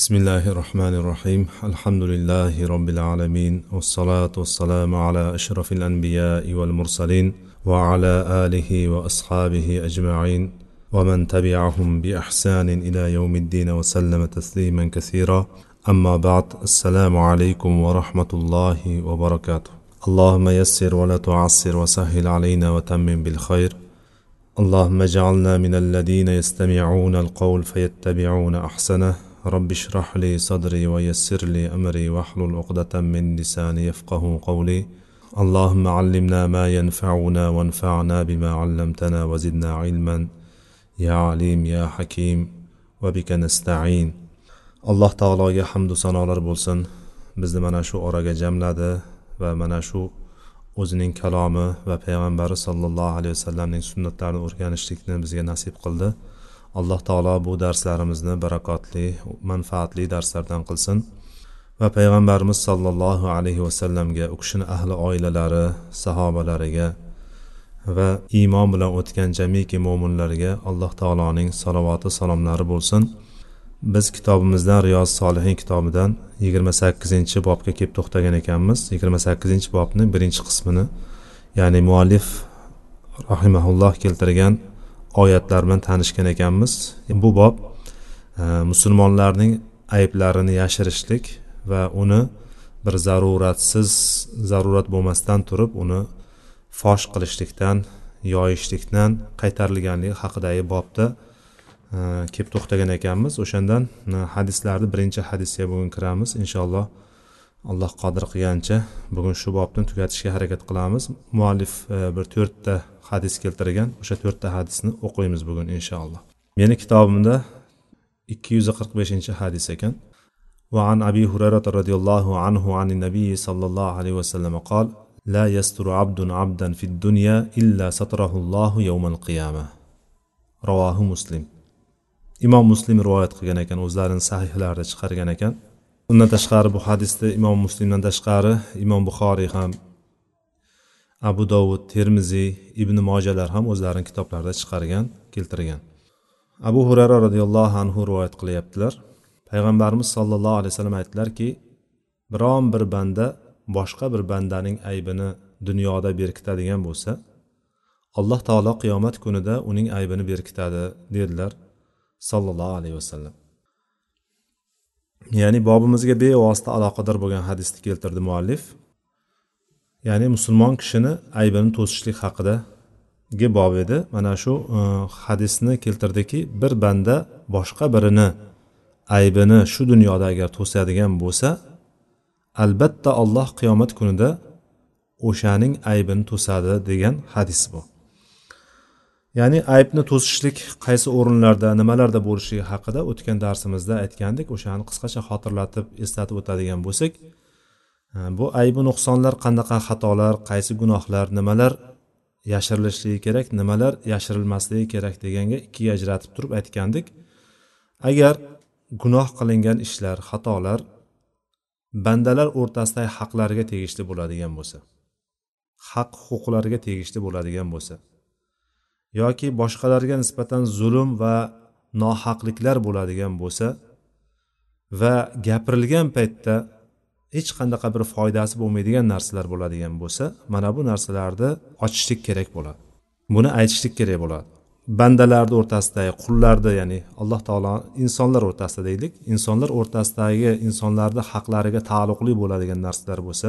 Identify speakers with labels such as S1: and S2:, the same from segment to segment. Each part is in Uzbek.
S1: بسم الله الرحمن الرحيم الحمد لله رب العالمين والصلاة والسلام على أشرف الأنبياء والمرسلين وعلى آله وأصحابه أجمعين ومن تبعهم بإحسان إلى يوم الدين وسلم تسليما كثيرا أما بعد السلام عليكم ورحمة الله وبركاته اللهم يسر ولا تعسر وسهل علينا وتمم بالخير اللهم اجعلنا من الذين يستمعون القول فيتبعون أحسنه رب اشرح لي صدري ويسر لي أمري واحلل عقدة من لساني يفقه قولي اللهم علمنا ما ينفعنا وانفعنا بما علمتنا وزدنا علما يا عليم يا حكيم وبك نستعين alloh taologa hamdu sanolar bo'lsin bizni mana shu oraga jamladi va mana shu o'zining kalomi va payg'ambari sollallohu alayhi vasallamning sunnatlarini o'rganishlikni bizga nasib qildi Alloh taolo bu darslarimizni barakotli manfaatli darslardan qilsin. Va payg'ambarimiz sollallohu alayhi vasallamga u kishini ahli oilalari sahobalariga va iymon bilan o'tgan jamiki mo'minlarga alloh taoloning salovati salomlari bo'lsin. Biz kitobimizdan riyoz solihin kitobidan yigirma sakkizinchi bobga kelib to'xtagan ekanmiz. Yigirma sakkizinchi bobni birinchi qismini ya'ni muallif rahimaulloh keltirgan oyatlar bilan tanishgan ekanmiz. Bu bob e, musulmonlarning ayblarini yashirishlik va uni bir zaruratsiz zarurat bo'lmasdan turib uni fosh qilishlikdan yoyishlikdan qaytarilganligi haqidagi bobda e, kelib to'xtagan ekanmiz. O'shandan e, hadislarni birinchi hadisga bugun kiramiz. Inshaalloh alloh qodir qilgancha bugun shu bobni tugatishga harakat qilamiz. Muallif bir to'rtta hadis keltirgan o'sha to'rtta hadisni o'qiymiz bugun inshaalloh meni kitobimda ikki yuz qirq beshinchi hadis ekan وعن أبي هريرة رضي الله عنه عن النبي صلى الله عليه وسلم قال لا يستر عبد عبدا في الدنيا إلا ستره الله يوم القيامة رواه مسلم imom muslim rivoyat qilgan ekan o'zlarini sahihlarida chiqargan ekan undan tashqari bu hadisni imom muslimdan tashqari imom buxoriy ham abu dovud termiziy ibn mojalar ham o'zlarini kitoblarida chiqargan keltirgan. Abu hurara roziyallohu anhu rivoyat qilyaptilar. Payg'ambarimiz sollallohu alayhi vasallam aytdilarki biron bir banda boshqa bir bandaning aybini dunyoda berkitadigan bo'lsa alloh taolo qiyomat kunida uning aybini berkitadi dedilar sollallohu alayhi vasallam. Ya'ni bobimizga bevosita aloqador bo'lgan hadisni keltirdi muallif. Ya'ni musulmon kishini aybini to'sishlik haqidagi bob edi. Mana shu e, hadisni keltirdiki bir banda boshqa birini aybini shu dunyoda agar to'sadigan bo'lsa albatta alloh qiyomat kunida o'shaning aybini to'sadi degan hadis bu. Ya'ni aybni to'sishlik qaysi o'rinlarda nimalarda bo'lishligi haqida o'tgan darsimizda aytgandik. O'shani qisqacha xotirlatib eslatib o'tadigan bo'lsak Э, bu aybu nuqsonlar qanaqa xatolar qaysi gunohlar nimalar yashirilishligi kerak nimalar yashirilmasligi kerak deganga ikkiga ajratib turib aytgandik. Agar gunoh qilingan ishlar xatolar bandalar o'rtasidagi haqlarga tegishli bo'ladigan bo'lsa haq huquqlarga tegishli bo'ladigan bo'lsa yoki boshqalarga nisbatan zulm va nohaqliklar bo'ladigan bo'lsa va gapirilgan paytda hech qanaqa bir foydasi bo'lmaydigan narsalar bo'ladigan bo'lsa mana bu narsalarni ochishlik kerak bo'ladi. Buni aytishlik kerak bo'ladi. Bandalarni o'rtasidagi qullarni ya'ni alloh taolo insonlar o'rtasida deylik. Insonlar o'rtasidagi insonlarni haqlariga taalluqli bo'ladigan narsalar bo'lsa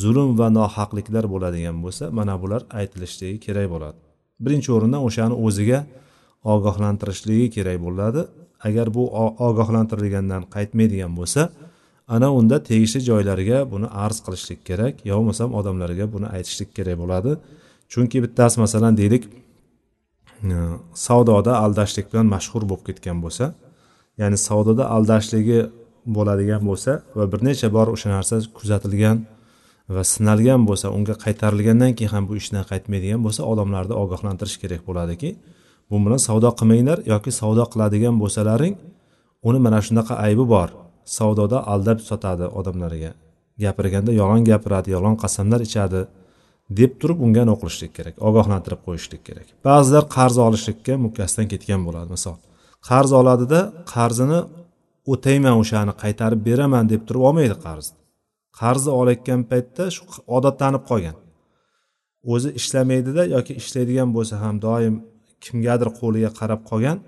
S1: zulm va nohaqliklar bo'ladigan bo'lsa mana bular aytilishligi kerak bo'ladi. Birinchi o'rindan o'shani o'ziga ogohlantirishligi kerak bo'ladi. Agar bu ogohlantirilgandan qaytmaydigan bo'lsa ana unda tegishli joylariga buni arz qilishlik kerak yo bo'lmasam odamlarga buni aytishlik kerak bo'ladi. Chunki bittasi masalan deylik e, savdoda aldashlik bilan mashhur bo'lib ketgan bo'lsa ya'ni savdoda aldashligi bo'ladigan bo'lsa va bir necha bor o'sha narsa kuzatilgan va sinalgan bo'lsa unga qaytarilgandan keyin ham bu ishdan qaytmaydigan bo'lsa odamlarni ogohlantirish kerak bo'ladiki. Bu bilan savdo qilmanglar yoki savdo qiladigan bo'lsalaring uni mana shunaqa aybi bor. Savdoda aldab sotadi odamlarga. Gapirganda yolg'on gapiradi yolg'on qasamlar ichadi deb turib unga nima qilishlik kerak ogohlantirib qo'yishlik kerak. Ba'zilar qarz olishlikka mukkasidan ketgan bo'ladi. Misol qarz oladida qarzini o'tayman o'shani qaytarib beraman deb turib olmaydi qarzni qarzni olayotgan paytda shu odatlanib qolgan. O'zi ishlamaydida yoki ishlaydigan bo'lsa ham doim kimgadir qo'liga qarab qolgan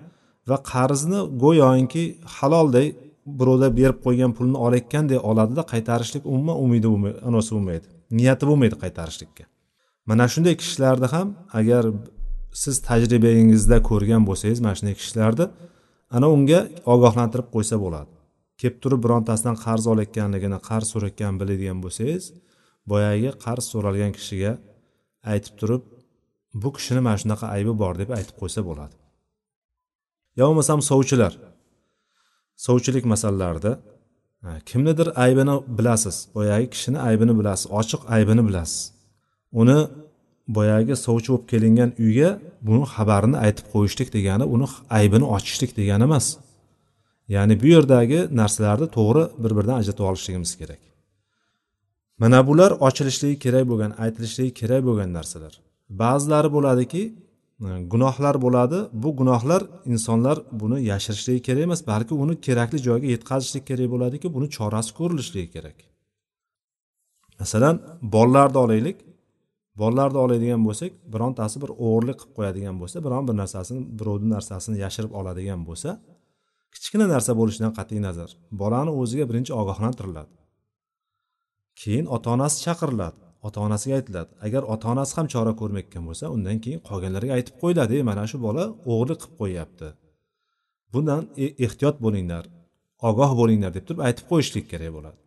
S1: va qarzni go'yoki halolday birovlar berib qo'ygan pulni olayotganday oladida qaytarishlik umuman umidi bo'lmaydi bo'lmaydi. Niyati bo'lmaydi qaytarishlikka. Mana shunday kishilarni ham agar siz tajribangizda ko'rgan bo'lsangiz mana shunday kishilarni ana unga ogohlantirib qo'ysa bo'ladi. Kelib turib birontasidan qarz olayotganligini qarz so'rayotganini biladigan bo'lsangiz boyagi qarz so'ralgan kishiga aytib turib bu kishini mana shunaqa aybi bor deb aytib qo'ysa bo'ladi. Yo bo'lmasam sovchilar sovchilik masalalarida kimnidir aybini bilasiz boyagi kishini aybini bilasiz ochiq aybini bilasiz. Uni boyagi sovchi bo'lib kelingan uyga buni xabarini aytib qo'yishlik degani uni aybini ochishlik degani emas. Ya'ni bu yerdagi narsalarni to'g'ri bir biridan ajratib olishligimiz kerak. Mana bular ochilishligi kerak bo'lgan aytilishligi kerak bo'lgan narsalar. Ba'zilari bo'ladiki Э, gunohlar bo'ladi. Bu gunohlar insonlar buni yashirishligi kerak emas balki uni kerakli joyga yetkazishlik kerak bo'ladiki buni chorasi ko'rilishligi kerak. Masalan bolalarni olaylik. Bolalarni oladigan bo'lsak birontasi bir o'g'irlik qilib qo'yadigan bo'lsa biron bir narsasini birovni narsasini yashirib oladigan bo'lsa kichkina narsa bo'lishidan qat'iy nazar. Bolani o'ziga birinchi ogohlantiriladi. Keyin ota onasi chaqiriladi. Ota onasiga aytiladi. Agar ota onasi ham chora ko'rmayotgan bo'lsa undan keyin qolganlarga aytib qo'yiladi e mana shu bola o'g'irlik qilib qo'yyapti. Bundan e, ehtiyot bo'linglar ogoh bo'linglar deb turib aytib qo'yishlik kerak bo'ladi.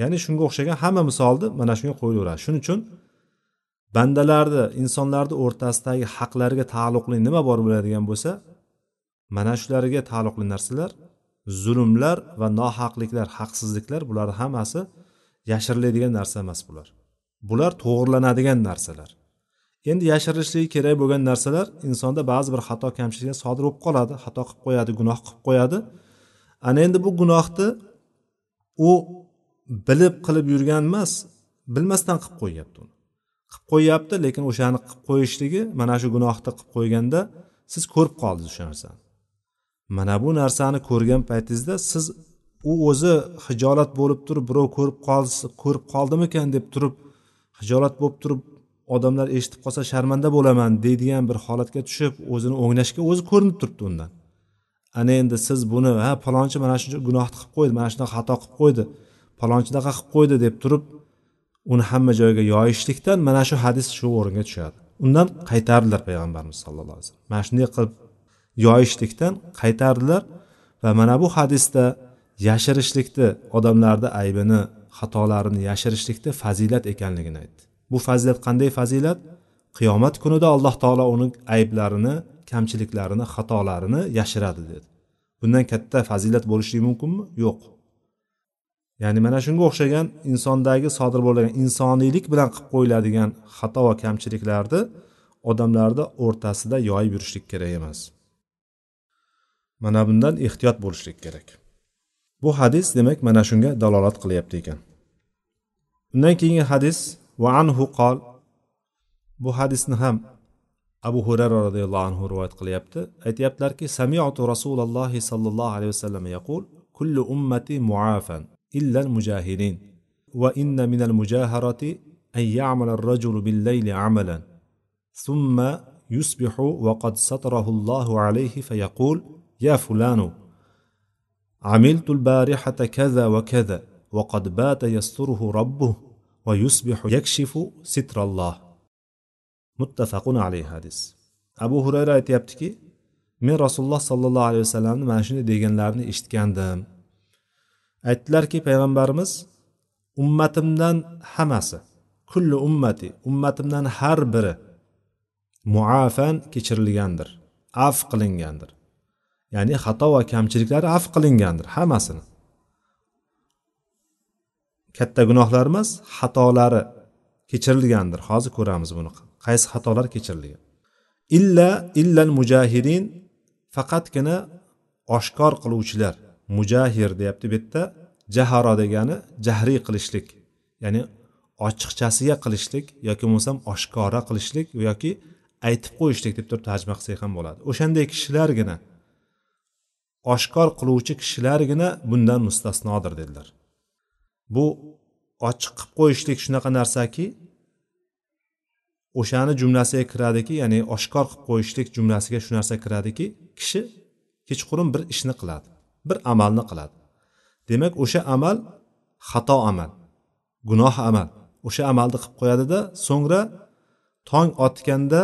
S1: Ya'ni shunga o'xshagan hamma misolni mana shunga qo'yilaveradi shuning uchun bandalarni insonlarni o'rtasidagi haqlariga taalluqli nima bor bo'ladigan bo'lsa mana shularga taalluqli narsalar zulmlar va nohaqliklar haqsizliklar bularni hammasi yashiriladigan narsa emas bular. Bular to'g'irlanadigan narsalar. Endi yashirilishligi kerak bo'lgan narsalar insonda ba'zi bir xato kamchiliklar sodir bo'lib qoladi xato qilib qo'yadi gunoh qilib qo'yadi. Ana endi bu gunohni u bilib qilib yurgan emas bilmasdan qilib qo'yyapti uni. Qilib qo'yyapti lekin o'shani qilib qo'yishligi mana shu gunohni qilib qo'yganda siz ko'rib qoldingiz o'sha narsani. Mana bu narsani ko'rgan paytingizda siz u o'zi hijolat bo'lib turib birov ko'rib qolsa ko'rib qoldimikan deb turib hijolat bo'lib turib odamlar eshitib qolsa sharmanda bo'laman deydigan bir holatga tushib o'zini o'nglashga o'zi ko'rinib turibdi undan. Ana endi siz buni ha palonchi mana shu gunohni qilib qo'ydi mana shunaqa xato qilib qo'ydi palonchi unaqa qilib qo'ydi deb turib uni hamma joyga yoyishlikdan mana shu hadis shu o'ringa tushadi. Undan qaytardilar payg'ambarimiz sallallohu alayhi vasallam. Mana shunday qilib yoyishlikdan qaytardilar va mana bu hadisda yashirishlikni odamlarni aybini xatolarini yashirishlikda fazilat ekanligini aytdi. Bu fazilat qanday fazilat? Qiyomat kunida alloh taolo uni ayblarini kamchiliklarini xatolarini yashiradi dedi. Bundan katta fazilat bo'lishi mumkinmi? Yo'q. Ya'ni mana shunga o'xshagan insondagi sodir bo'lgan insoniylik bilan qilib qo'yiladigan xato va kamchiliklarni odamlarni o'rtasida yoyib yurishlik kerak emas. Mana bundan ehtiyot bo'lishlik kerak. Bu hadis demak mana shunga dalolat qilyapti ekan. Undan keyingi hadis va anhu qol bu hadisni ham abu hurara roziyallohu anhu rivoyat qilyapti aytyaptilarki samiatu rasululloh sollallohu alayhi vasallam yaqul kullu ummati muafan illa mujahidin va inna min al mujaharati an ya'mal ar-rajulu bil-layli 'amalan thumma wa qad satarahu Allahu alayhi fayaqul يا فلان عملت البارحة كذا وكذا وقد بات يستره ربه ويصبح يكشف ستر الله muttafaqun alayhi hadis abu hurayra aytyaptiki men rasululloh sollallohu alayhi vasallamni mana shunday deganlarini eshitgandim aytdilarki payg'ambarimiz ummatimdan hammasi kulli ummati ummatimdan har biri muafan kechirilgandir af qilingandir ya'ni xato va kamchiliklari afv qilingandir hammasini Katta gunohlar emas xatolari kechirilgandir. Hozir ko'ramiz buni. Qaysi xatolar kechirilgan? Illa illal mujahirin faqatgina oshkor qiluvchilar. Mujahir deyapti bu yerda. Jaharo degani jahriy qilishlik ya'ni ochiqchasiga qilishlik yoki bo'lmasam oshkora qilishlik yoki aytib qo'yishlik deb turib tarjima qilsak ham bo'ladi. O'shanday kishilargina oshkor qiluvchi kishilargina bundan mustasnodir dedilar. Bu ochiq qilib qo'yishlik shunaqa narsaki o'shani jumlasiga kiradiki ya'ni oshkor qilib qo'yishlik jumlasiga shu narsa kiradiki kishi kechqurun bir ishni qiladi bir amalni qiladi. Demak o'sha amal xato amal gunoh amal. O'sha amalni qilib qo'yadida so'ngra tong otganda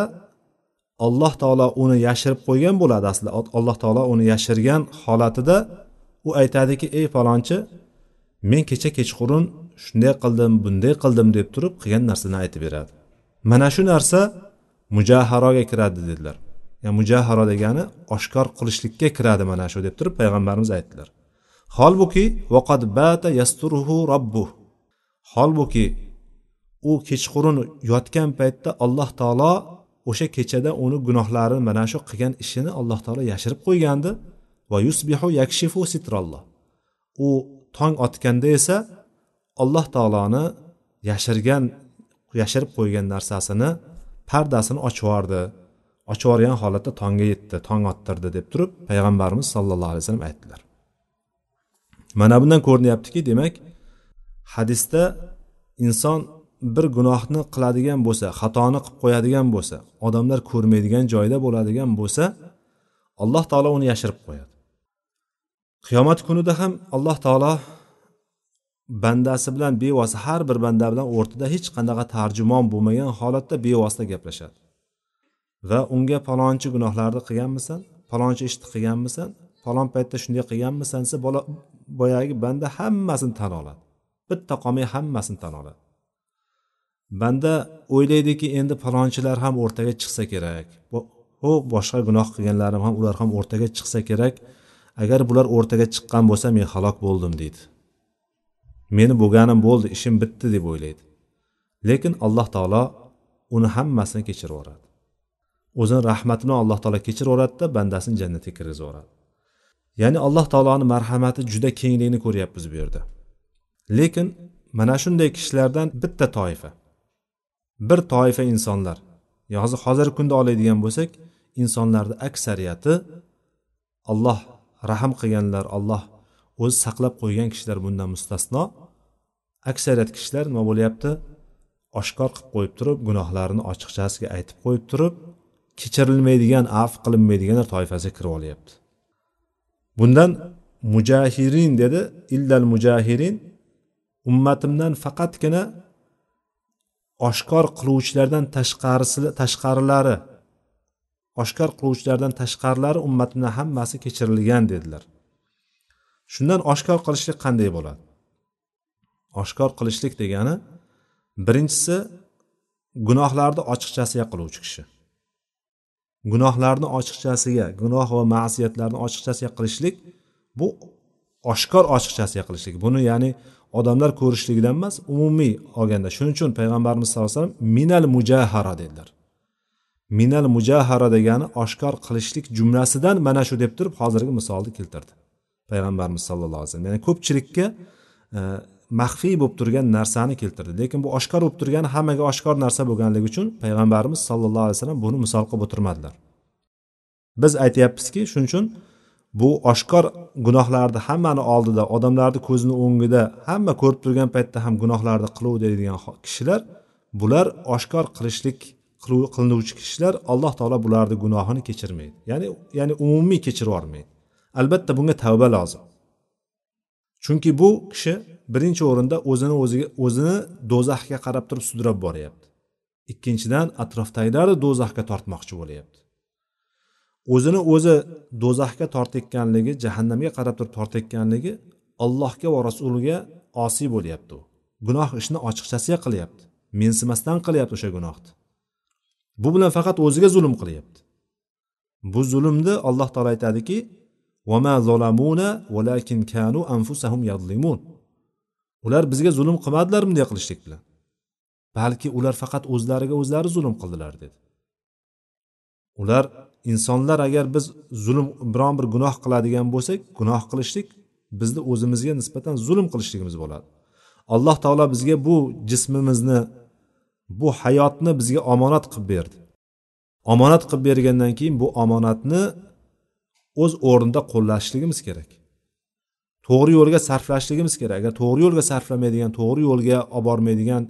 S1: alloh taolo uni yashirib qo'ygan bo'ladi aslida. Alloh taolo uni yashirgan holatida u aytadiki ey falonchi men kecha kechqurun shunday qildim bunday qildim deb turib qilgan narsani aytib beradi mana shu narsa mujaharoga kiradi dedilar. Ya'ni mujaharo degani oshkor qilishlikka kiradi mana shu deb turib payg'ambarimiz aytdilar. Holbuki vaqad bata yasturuhu robbuh holbuki u kechqurun yotgan paytda alloh taolo o'sha kechada uni gunohlarini mana shu qilgan ishini alloh taolo yashirib qo'ygandi. Va yusbihu yakshifu sitralloh. U tong otganda esa alloh taoloni yashirgan yashirib qo'ygan narsasini pardasini ochib yubordi ochib yuborgan holatda tongga yetdi tong ottirdi deb turib payg'ambarimiz sollallohu alayhi vasallam aytdilar. Mana bundan ko'rinyaptiki demak hadisda inson bir gunohni qiladigan bo'lsa xatoni qilib qo'yadigan bo'lsa odamlar ko'rmaydigan joyda bo'ladigan bo'lsa alloh taolo uni yashirib qo'yadi. Qiyomat kunida ham alloh taolo bandasi bilan bevosita har bir banda bilan o'rtada hech qanaqa tarjimon bo'lmagan holatda bevosita gaplashadi. Va unga palonchi gunohlarni qilganmisan palonchi ishni qilganmisan falon paytda shunday qilganmisan desa bola boyagi banda hammasini tan oladi. Bitta qolmay hammasini tan oladi. Banda o'ylaydiki endi falonchilar ham o'rtaga chiqsa kerak ho boshqa gunoh qilganlarim ham ular ham o'rtaga chiqsa kerak. Agar bular o'rtaga chiqqan bo'lsa men halok bo'ldim deydi. Meni bo'lganim bo'ldi ishim bitdi deb o'ylaydi. Lekin alloh taolo uni hammasini kechirib yuboradi. O'zini rahmati bilan alloh taolo kechirib yuboradida bandasini jannatga kirgizib yuboradi. Ya'ni alloh taoloni marhamati juda kengligini ko'ryapmiz bu yerda. Lekin mana shunday kishilardan bitta toifa. Bir toifa insonlar. Hozir hozirgi kunda oladigan bo'lsak insonlarni aksariyati alloh rahm qilganlar alloh o'zi saqlab qo'ygan kishilar bundan mustasno. Aksariyat kishilar nima bo'lyapti? Oshkor qilib qo'yib turib gunohlarini ochiqchasiga aytib qo'yib turib kechirilmaydigan af qilinmaydiganlar toifasiga kirib olyapti. Bundan mujahirin dedi illal mujahirin ummatimdan faqatgina oshkor qiluvchilardan tashqarisi tashqarilari oshkor qiluvchilardan tashqarilari ummatimdan hammasi kechirilgan dedilar. Shundan oshkor qilishlik qanday bo'ladi? Oshkor qilishlik degani birinchisi gunohlarni ochiqchasiga qiluvchi kishi. Gunohlarni ochiqchasiga gunoh va ma'siyatlarni ochiqchasiga qilishlik bu oshkor ochiqchasiga qilishlik. Buni ya'ni odamlar ko'rishligidan emas umumiy olganda. Shuning uchun payg'ambarimiz sallallohu alayhi vasallam minal mujahara dedilar. Minal mujahara degani oshkor qilishlik jumlasidan mana shu deb turib hozirgi misolni keltirdi payg'ambarimiz sallallohu alayhi vasallam. Ya'ni ko'pchilikka e, maxfiy bo'lib turgan narsani keltirdi. Lekin bu oshkor bo'lib turgani hammaga oshkor narsa bo'lganligi uchun payg'ambarimiz sallallohu alayhi vasallam buni misol qilib o'tirmadilar. Biz aytyapmizki shuning uchun bu oshkor gunohlarni hammani oldida odamlarni ko'zini o'ngida hamma ko'rib turgan paytda ham gunohlarni qilaveradigan kishilar bular oshkor qilishlik qilinuvchi kishilar alloh taolo bularni gunohini kechirmaydi. Ya'ni ya'ni umumiy kechirib yubormaydi. Albatta bunga tavba lozim. Chunki bu kishi birinchi o'rinda o'zini o'ziga o'zini do'zaxga qarab turib sudrab boryapti. Ikkinchidan atrofdagilarni do'zaxga tortmoqchi bo'lyapti. O'zini o'zi do'zaxga tortayotganligi jahannamga qarab turib tortayotganligi allohga va rasuliga osiy bo'lyapti u. Gunoh ishni ochiqchasiga qilyapti. Mensimasdan qilyapti o'sha gunohni. Bu bilan faqat o'ziga zulm qilyapti. Bu zulmni alloh taolo aytadiki ular bizga zulm qilmadilar bunday qilishlik bilan. Balki ular faqat o'zlariga o'zlari zulm qildilar dedi. Ular insonlar agar biz zulm biron bir gunoh qiladigan bo'lsak gunoh qilishlik bizni o'zimizga nisbatan zulm qilishligimiz bo'ladi. Alloh taolo bizga bu jismimizni bu hayotni bizga omonat qilib berdi. Omonat qilib bergandan keyin bu omonatni o'z o'rnida qo'llashligimiz kerak. To'g'ri yo'lga sarflashligimiz kerak. Agar to'g'ri yo'lga sarflamaydigan to'g'ri yo'lga olib bormaydigan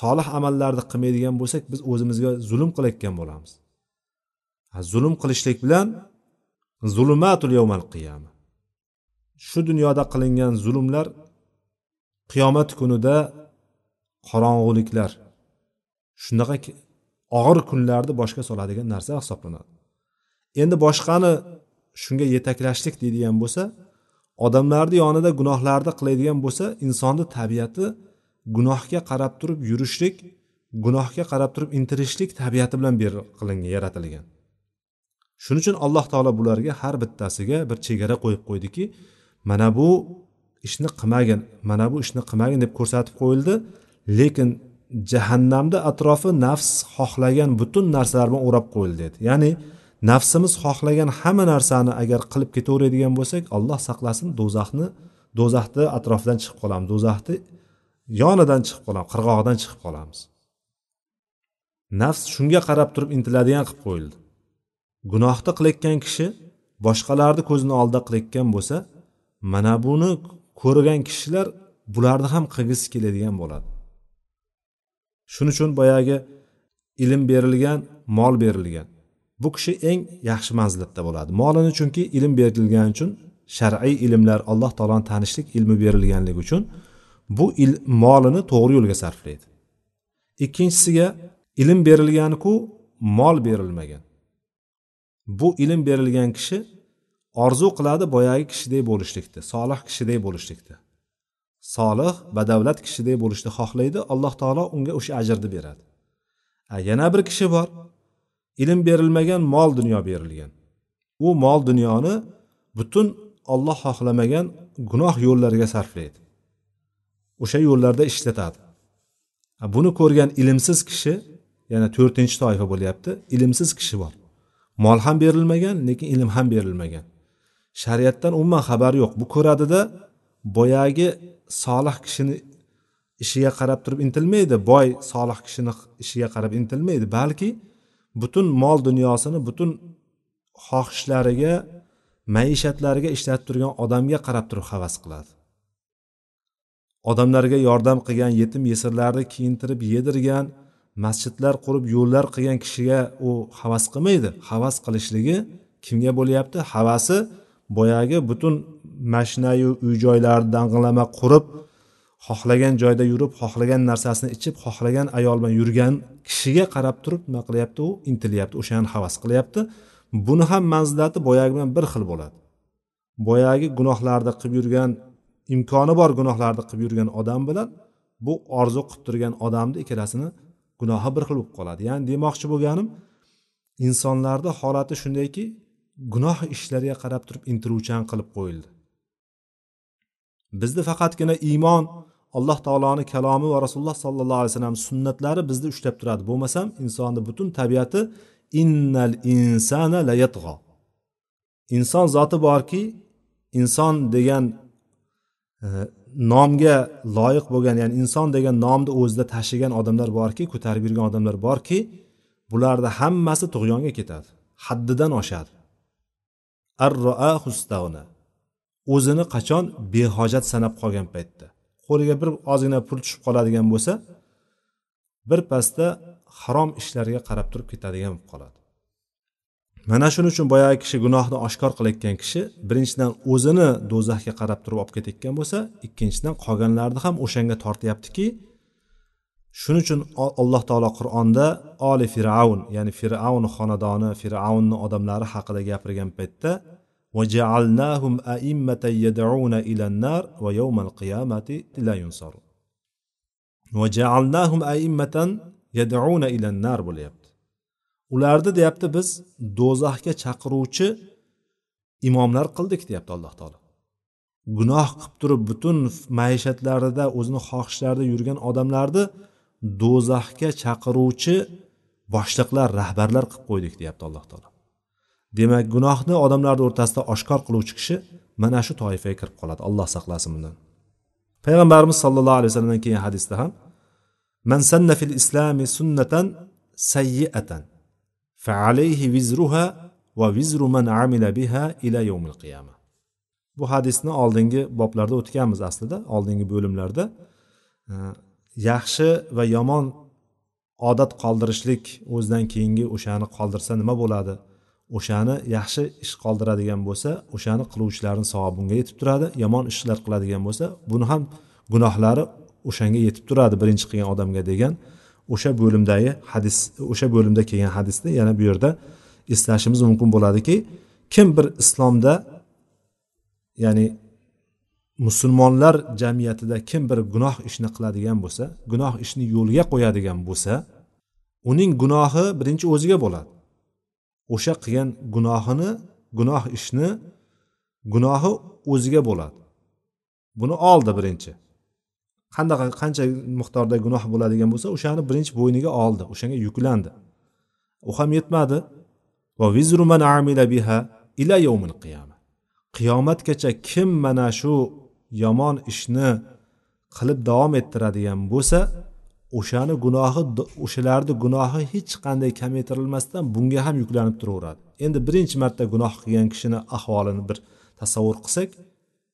S1: solih amallarni qilmaydigan bo'lsak biz o'zimizga zulm qilayotgan bo'lamiz. Zulm qilishlik bilan zulumatul yovmal qiyama. Shu dunyoda qilingan zulmlar qiyomat kunida qorong'uliklar shunaqa og'ir kunlarni boshga soladigan narsa hisoblanadi. Endi boshqani shunga yetaklashlik deydigan bo'lsa odamlarni yonida gunohlarni qiladigan bo'lsa insonni tabiati gunohga qarab turib yurishlik gunohga qarab turib intilishlik tabiati bilan ber qilingan yaratilgan. Shuning uchun alloh taolo bularga har bittasiga bir chegara qo'yib qo'ydiki mana bu ishni qilmagin mana bu ishni qilmagin deb ko'rsatib qo'yildi. Lekin jahannamda atrofi nafs xohlagan butun narsalar bilan o'rab qo'yildi dedi. Ya'ni nafsimiz xohlagan hamma narsani agar qilib ketaveradigan bo'lsak alloh saqlasin do'zaxni do'zaxni atrofidan chiqib qolamiz. Do'zaxni yonidan chiqib qolamiz qirg'og'idan chiqib qolamiz. Nafs shunga qarab turib intiladigan qilib qo'yildi. Gunohni qilayotgan kishi boshqalarni ko'zini oldida qilayotgan bo'lsa mana buni ko'rgan kishilar bularni ham qilgisi keladigan bo'ladi. Shuning uchun boyagi ilm berilgan mol berilgan. Bu kishi eng yaxshi manzilatda bo'ladi. Molini chunki ilm berilgani uchun shar'iy ilmlar alloh taoloni tanishlik ilmi berilganligi uchun bu il, molini to'g'ri yo'lga sarflaydi. Ikkinchisiga ilm berilganiku mol berilmagan. Bu ilm berilgan kishi orzu qiladi boyagi kishidek bo'lishlikni solih kishidek bo'lishlikni solih badavlat kishidek bo'lishni xohlaydi alloh taolo unga o'sha ajrni beradi. Yana bir kishi bor. Ilm berilmagan mol dunyo berilgan. U mol dunyoni butun olloh xohlamagan gunoh yo'llariga sarflaydi. O'sha yo'llarda ishlatadi. Buni ko'rgan ilmsiz kishi yana to'rtinchi toifa bo'lyapti ilmsiz kishi bor. Mol ham berilmagan lekin ilm ham berilmagan. Shariatdan umuman xabari yo'q. Bu ko'radida boyagi solih kishini ishiga qarab turib intilmaydi. Boy solih kishini ishiga qarab intilmaydi. Balki butun mol dunyosini butun xohishlariga maishatlariga ishlatib turgan odamga qarab turib havas qiladi. Odamlarga yordam qilgan yetim yesirlarni kiyintirib yedirgan masjidlar qurib yo'llar qilgan kishiga u havas qilmaydi. Havas qilishligi kimga bo'lyapti? Havasi boyagi butun mashinayu uy joylarni dang'illama qurib xohlagan joyda yurib xohlagan narsasini ichib xohlagan ayol bilan yurgan kishiga qarab turib nima qilyapti u? Intilyapti o'shani havas qilyapti. Buni ham manzilati boyagi bilan bir xil bo'ladi. Boyagi gunohlarni qilib yurgan imkoni bor gunohlarni qilib yurgan odam bilan bu orzu qilib turgan odamni ikkalasini gunohi bir xil bo'lib qoladi. Ya'ni demoqchi bo'lganim insonlarni holati shundayki gunoh ishlariga qarab turib intiluvchan qilib qo'yildi. Bizni faqatgina iymon alloh taoloni kalomi va rasululloh sollallohu alayhi vasallam sunnatlari bizni ushlab turadi. Bo'lmasam insonni butun tabiati innal insana layatg'o inson zoti borki inson degan e, nomga loyiq bo'lgan ya'ni inson degan nomni o'zida tashigan odamlar borki ko'tarib yurgan odamlar borki bularni hammasi tug'yonga ketadi haddidan oshadi. O'zini qachon behojat sanab qolgan paytda. Qo'liga bir ozgina pul tushib qoladigan bo'lsa birpasda harom ishlarga qarab turib ketadigan bo'lib qoladi. Mana shuning uchun boyagi kishi gunohni oshkor qilayotgan kishi birinchidan o'zini do'zaxga qarab turib olib ketayotgan bo'lsa ikkinchidan qolganlarni ham o'shanga tortyaptiki shuning uchun alloh taolo qur'onda oli fir'avn ya'ni fir'avn xonadoni fir'avnni odamlari haqida gapirgan paytda وجعلناهم أئمة يدعون إلى النار ويوم القيامة لا ينصرون وجعلناهم أئمة يدعون إلى النار bo'lyapti ularni deyapti biz do'zaxga chaqiruvchi imomlar qildik deyapti alloh taolo gunoh qilib turib butun maishatlarida o'zini xohishlarida yurgan odamlarni do'zaxga chaqiruvchi boshliqlar rahbarlar qilib qo'ydik deyapti alloh taolo Demak gunohni odamlarni o'rtasida oshkor qiluvchi kishi mana shu toifaga kirib qoladi alloh saqlasin bundan. Payg'ambarimiz sollallohu alayhi vasallamdan keyin hadisda ham man sanna fil islami sunnatan sayyiatan fa alayhi vizruha va vizru man amila biha ila yawmil qiyama. Bu hadisni oldingi boblarda o'tganmiz aslida oldingi bo'limlarda e, yaxshi va yomon odat qoldirishlik o'zidan keyingi o'shani qoldirsa nima bo'ladi? O'shani yaxshi ish qoldiradigan bo'lsa o'shani qiluvchilarni savobi unga yetib turadi yomon ishlar qiladigan bo'lsa buni ham gunohlari o'shanga yetib turadi birinchi qilgan odamga degan o'sha bo'limdagi hadis o'sha bo'limda kelgan hadisni yana bu yerda eslashimiz mumkin bo'ladiki kim bir islomda ya'ni musulmonlar jamiyatida kim bir gunoh ishni qiladigan bo'lsa gunoh ishni yo'lga qo'yadigan bo'lsa uning gunohi birinchi o'ziga bo'ladi. O'sha qilgan gunohini gunoh ishni gunohi o'ziga bo'ladi. Buni oldi birinchi. Qanaqa qancha miqdorda gunoh bo'ladigan bo'lsa o'shani birinchi bo'yniga oldi o'shanga yuklandi. U ham yetmadi. Va vizru man amila biha ila yawmil qiyama qiyomatgacha kim mana shu yomon ishni qilib davom ettiradigan bo'lsa o'shani gunohi o'shalarni gunohi hech qanday kamaytirilmasdan bunga ham yuklanib turaveradi. Endi birinchi marta gunoh qilgan kishini ahvolini bir tasavvur qilsak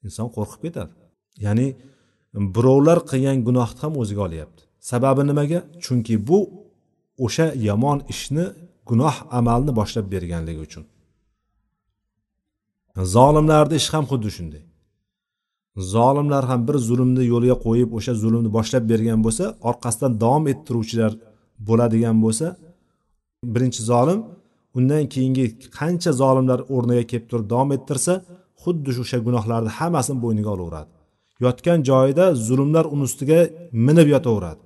S1: inson qo'rqib ketadi. Ya'ni birovlar qilgan gunohni ham o'ziga olyapti. Sababi nimaga? Chunki bu o'sha yomon ishni gunoh amalni boshlab berganligi uchun. Zolimlarni ishi ham xuddi shunday. Zolimlar ham bir zulmni yo'lga qo'yib o'sha zulmni boshlab bergan bo'lsa orqasidan davom ettiruvchilar bo'ladigan bo'lsa birinchi zolim undan keyingi qancha zolimlar o'rniga kelib turib davom ettirsa xuddi o'sha gunohlarni hammasini bo'yniga olaveradi. Yotgan joyida zulmlar uni ustiga minib yotaveradi.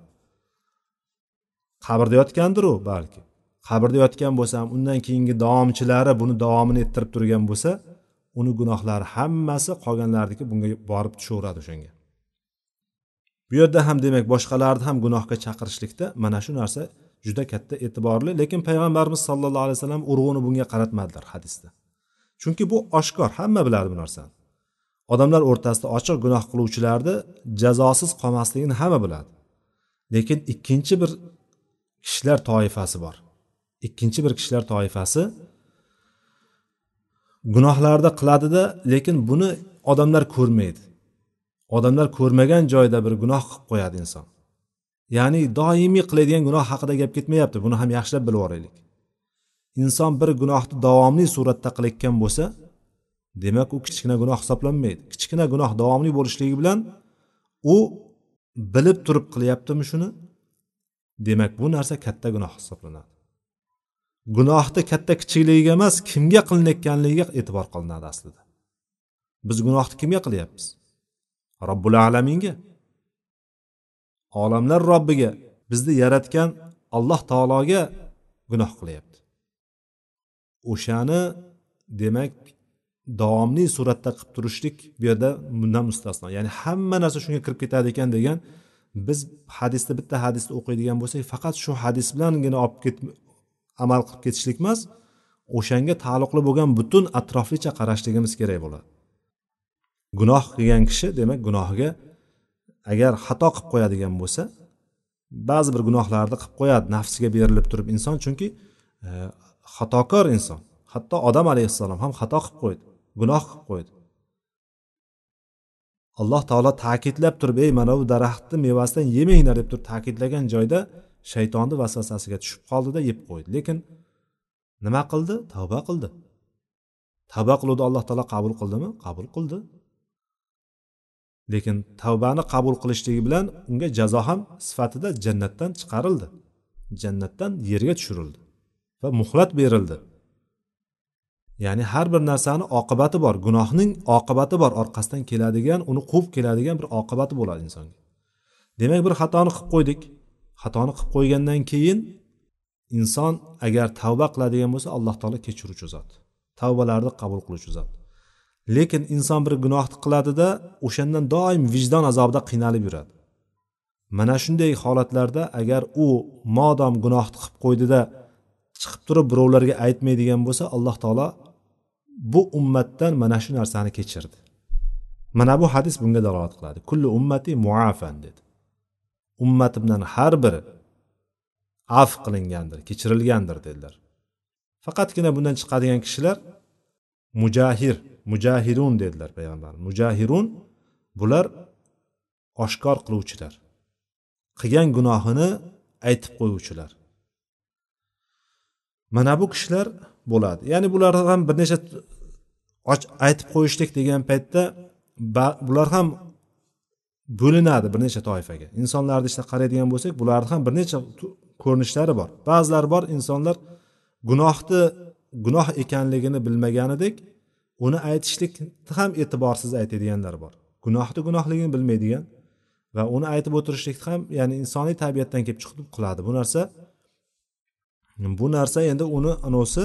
S1: Qabrda yotgandiru balki. Qabrda yotgan bo'lsa ham undan keyingi davomchilari buni davomini ettirib turgan bo'lsa uni gunohlari hammasi qolganlarniki bunga borib tushaveradi o'shanga. Bu yerda ham demak boshqalarni ham gunohga chaqirishlikda mana shu narsa juda katta e'tiborli lekin payg'ambarimiz sollallohu alayhi vasallam urg'uni bunga qaratmadilar hadisda. Chunki bu oshkor hamma biladi bu narsani. Odamlar o'rtasida ochiq gunoh qiluvchilarni jazosiz qolmasligini hamma biladi. Lekin ikkinchi bir kishilar toifasi bor. Ikkinchi bir kishilar toifasi gunohlarni qiladida lekin buni odamlar ko'rmaydi. Odamlar ko'rmagan joyda bir gunoh qilib qo'yadi inson. Ya'ni doimiy qiladigan gunoh haqida gap ketmayapti buni ham yaxshilab bilib olaylik. Inson bir gunohni davomli suratda qilayotgan bo'lsa demak u kichkina gunoh hisoblanmaydi. Kichkina gunoh davomli bo'lishligi bilan u bilib turib qilyaptimi shuni? Demak bu narsa katta gunoh hisoblanadi. Gunohni katta kichikligiga emas kimga qilinayotganligiga e'tibor qilinadi aslida. Biz gunohni kimga qilyapmiz? Robbul alaminga. Olamlar robbiga bizni yaratgan alloh taologa gunoh qilyapti. O'shani demak davomli suratda qilib turishlik bu yerda bundan mustasno. Ya'ni hamma narsa shunga kirib ketadi ekan degan biz hadisni bitta hadisni o'qiydigan bo'lsak faqat shu hadis bilangina olib amal qilib ketishlik emas o'shanga taalluqli bo'lgan butun atroflicha qarashligimiz kerak bo'ladi. Gunoh qilgan kishi demak gunohiga agar xato qilib qo'yadigan bo'lsa ba'zi bir gunohlarni qilib qo'yadi nafsiga berilib turib inson chunki e, xatokor inson hatto odam alayhissalom ham xato qilib qo'ydi gunoh qilib qo'ydi. Alloh taolo ta'kidlab turib ey mana bu daraxtni mevasidan yemanglar deb turib ta'kidlagan joyda shaytonni vasvasasiga tushib qoldida yeb qo'ydi. Lekin nima qildi? Tavba qildi. Tavba qiluvdi alloh taolo qabul qildimi? Qabul qildi. Lekin tavbani qabul qilishligi bilan unga jazo ham sifatida jannatdan chiqarildi. Jannatdan yerga tushirildi va muhlat berildi. Ya'ni har bir narsani oqibati bor gunohning oqibati bor orqasidan keladigan uni quvib keladigan bir oqibati bo'ladi insonga. Demak bir xatoni qilib qo'ydik. Xatoni qilib qo'ygandan keyin inson agar tavba qiladigan bo'lsa alloh taolo kechiruvchi zot tavbalarni qabul qiluvchi zot. Lekin inson bir gunohni qiladida o'shandan doim vijdon azobida qiynalib yuradi. Mana shunday holatlarda agar u modom gunohni qilib qo'ydida chiqib turib birovlarga aytmaydigan bo'lsa alloh taolo bu ummatdan mana shu narsani kechirdi. Mana bu hadis bunga dalolat qiladi. Kulli ummati muafan dedi. Ummatimdan har biri af qilingandir kechirilgandir dedilar. Faqatgina bundan chiqadigan kishilar mujahir mujahirun dedilar payg'ambar mujahirun bular oshkor qiluvchilar qilgan gunohini aytib qo'yuvchilar. Mana bu kishilar bo'ladi. Ya'ni bular ham bir necha aytib qo'yishlik degan paytda bular ham bo'linadi bir necha toifaga. Insonlarni ichida qaraydigan bo'lsak bularni ham bir necha ko'rinishlari bor. Ba'zilari bor insonlar gunohni gunoh ekanligini bilmaganidek uni aytishlikni ham e'tiborsiz aytadiganlar bor. Gunohni gunohligini bilmaydigan va uni aytib o'tirishlikni ham ya'ni insoniy tabiatdan kelib chiqib qiladi. Bu narsa bu narsa endi uni anovisi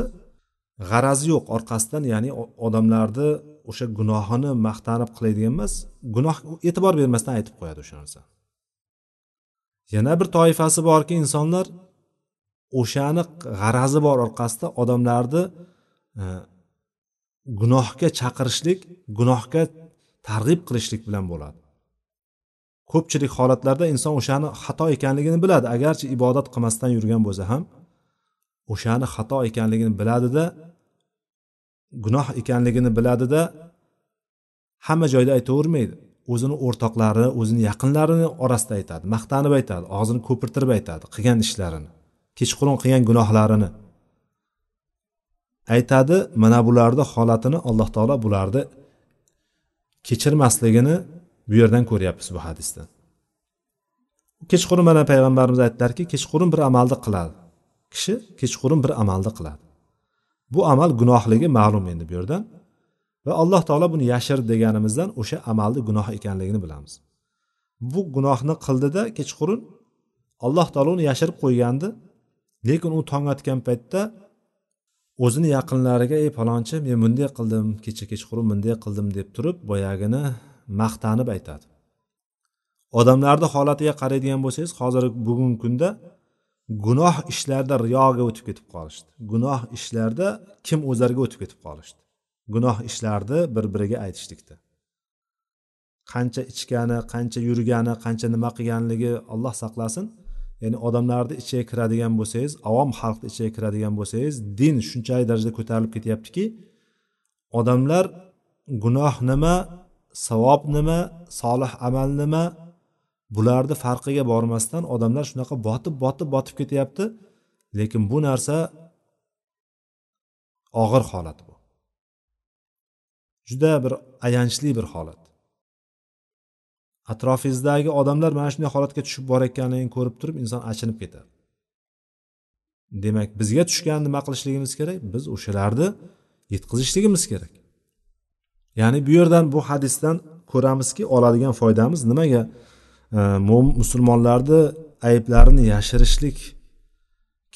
S1: g'arazi yo'q orqasidan ya'ni odamlarni o'sha gunohini maqtanib qiladigan emas gunoh e'tibor bermasdan aytib qo'yadi o'sha narsani yana bir toifasi borki insonlar o'shani g'arazi bor orqasida odamlarni e, gunohga chaqirishlik gunohga targ'ib qilishlik bilan bo'ladi. Ko'pchilik holatlarda inson o'shani xato ekanligini biladi. Agarchi ibodat qilmasdan yurgan bo'lsa ham o'shani xato ekanligini biladida gunoh ekanligini biladida hamma joyda aytavermaydi. O'zini o'rtoqlari o'zini yaqinlarini orasida aytadi maqtanib aytadi og'zini ko'pirtirib aytadi qilgan ishlarini kechqurun qilgan gunohlarini. Aytadi mana bularni holatini alloh taolo bularni kechirmasligini bu yerdan ko'ryapmiz bu hadisdan kechqurun mana payg'ambarimiz aytdilarki kechqurun bir amalni qiladi. Kishi kechqurun bir amalni qiladi. Bu amal gunohligi ma'lum endi bu yerdan. Va alloh taolo buni yashir deganimizdan o'sha amalni gunoh ekanligini bilamiz. Bu gunohni qildida kechqurun alloh taolo uni yashirib qo'ygandi. Lekin u tong otgan paytda o'zini yaqinlariga ey palonchi men bunday qildim kecha kechqurun bunday qildim deb turib boyagini maqtanib aytadi. Odamlarni holatiga qaraydigan bo'lsangiz hozir bugungi kunda gunoh ishlarda riyoga o'tib ketib qolishdi. Gunoh ishlarda kim o'zlariga o'tib ketib qolishdi? Gunoh ishlarni bir biriga aytishlikda qancha ichgani qancha yurgani qancha nima qilganligi olloh saqlasin. Ya'ni odamlarni ichiga kiradigan bo'lsangiz avom xalqni ichiga kiradigan bo'lsangiz din shunchalik darajada ko'tarilib ketyaptiki odamlar gunoh nima savob nima solih amal nima bularni farqiga bormasdan odamlar shunaqa botib botib botib ketyapti. Lekin bu narsa og'ir holat bu. Juda bir ayanchli bir holat. Atrofingizdagi odamlar mana shunday holatga tushib borayotganligini ko'rib turib inson achinib ketadi demak bizga tushganini nima qilishligimiz kerak? Biz o'shalarni yetkazishligimiz kerak. Ya'ni bu yerdan bu hadisdan ko'ramizki oladigan foydamiz nimaga? Musulmonlarni ayblarini yashirishlik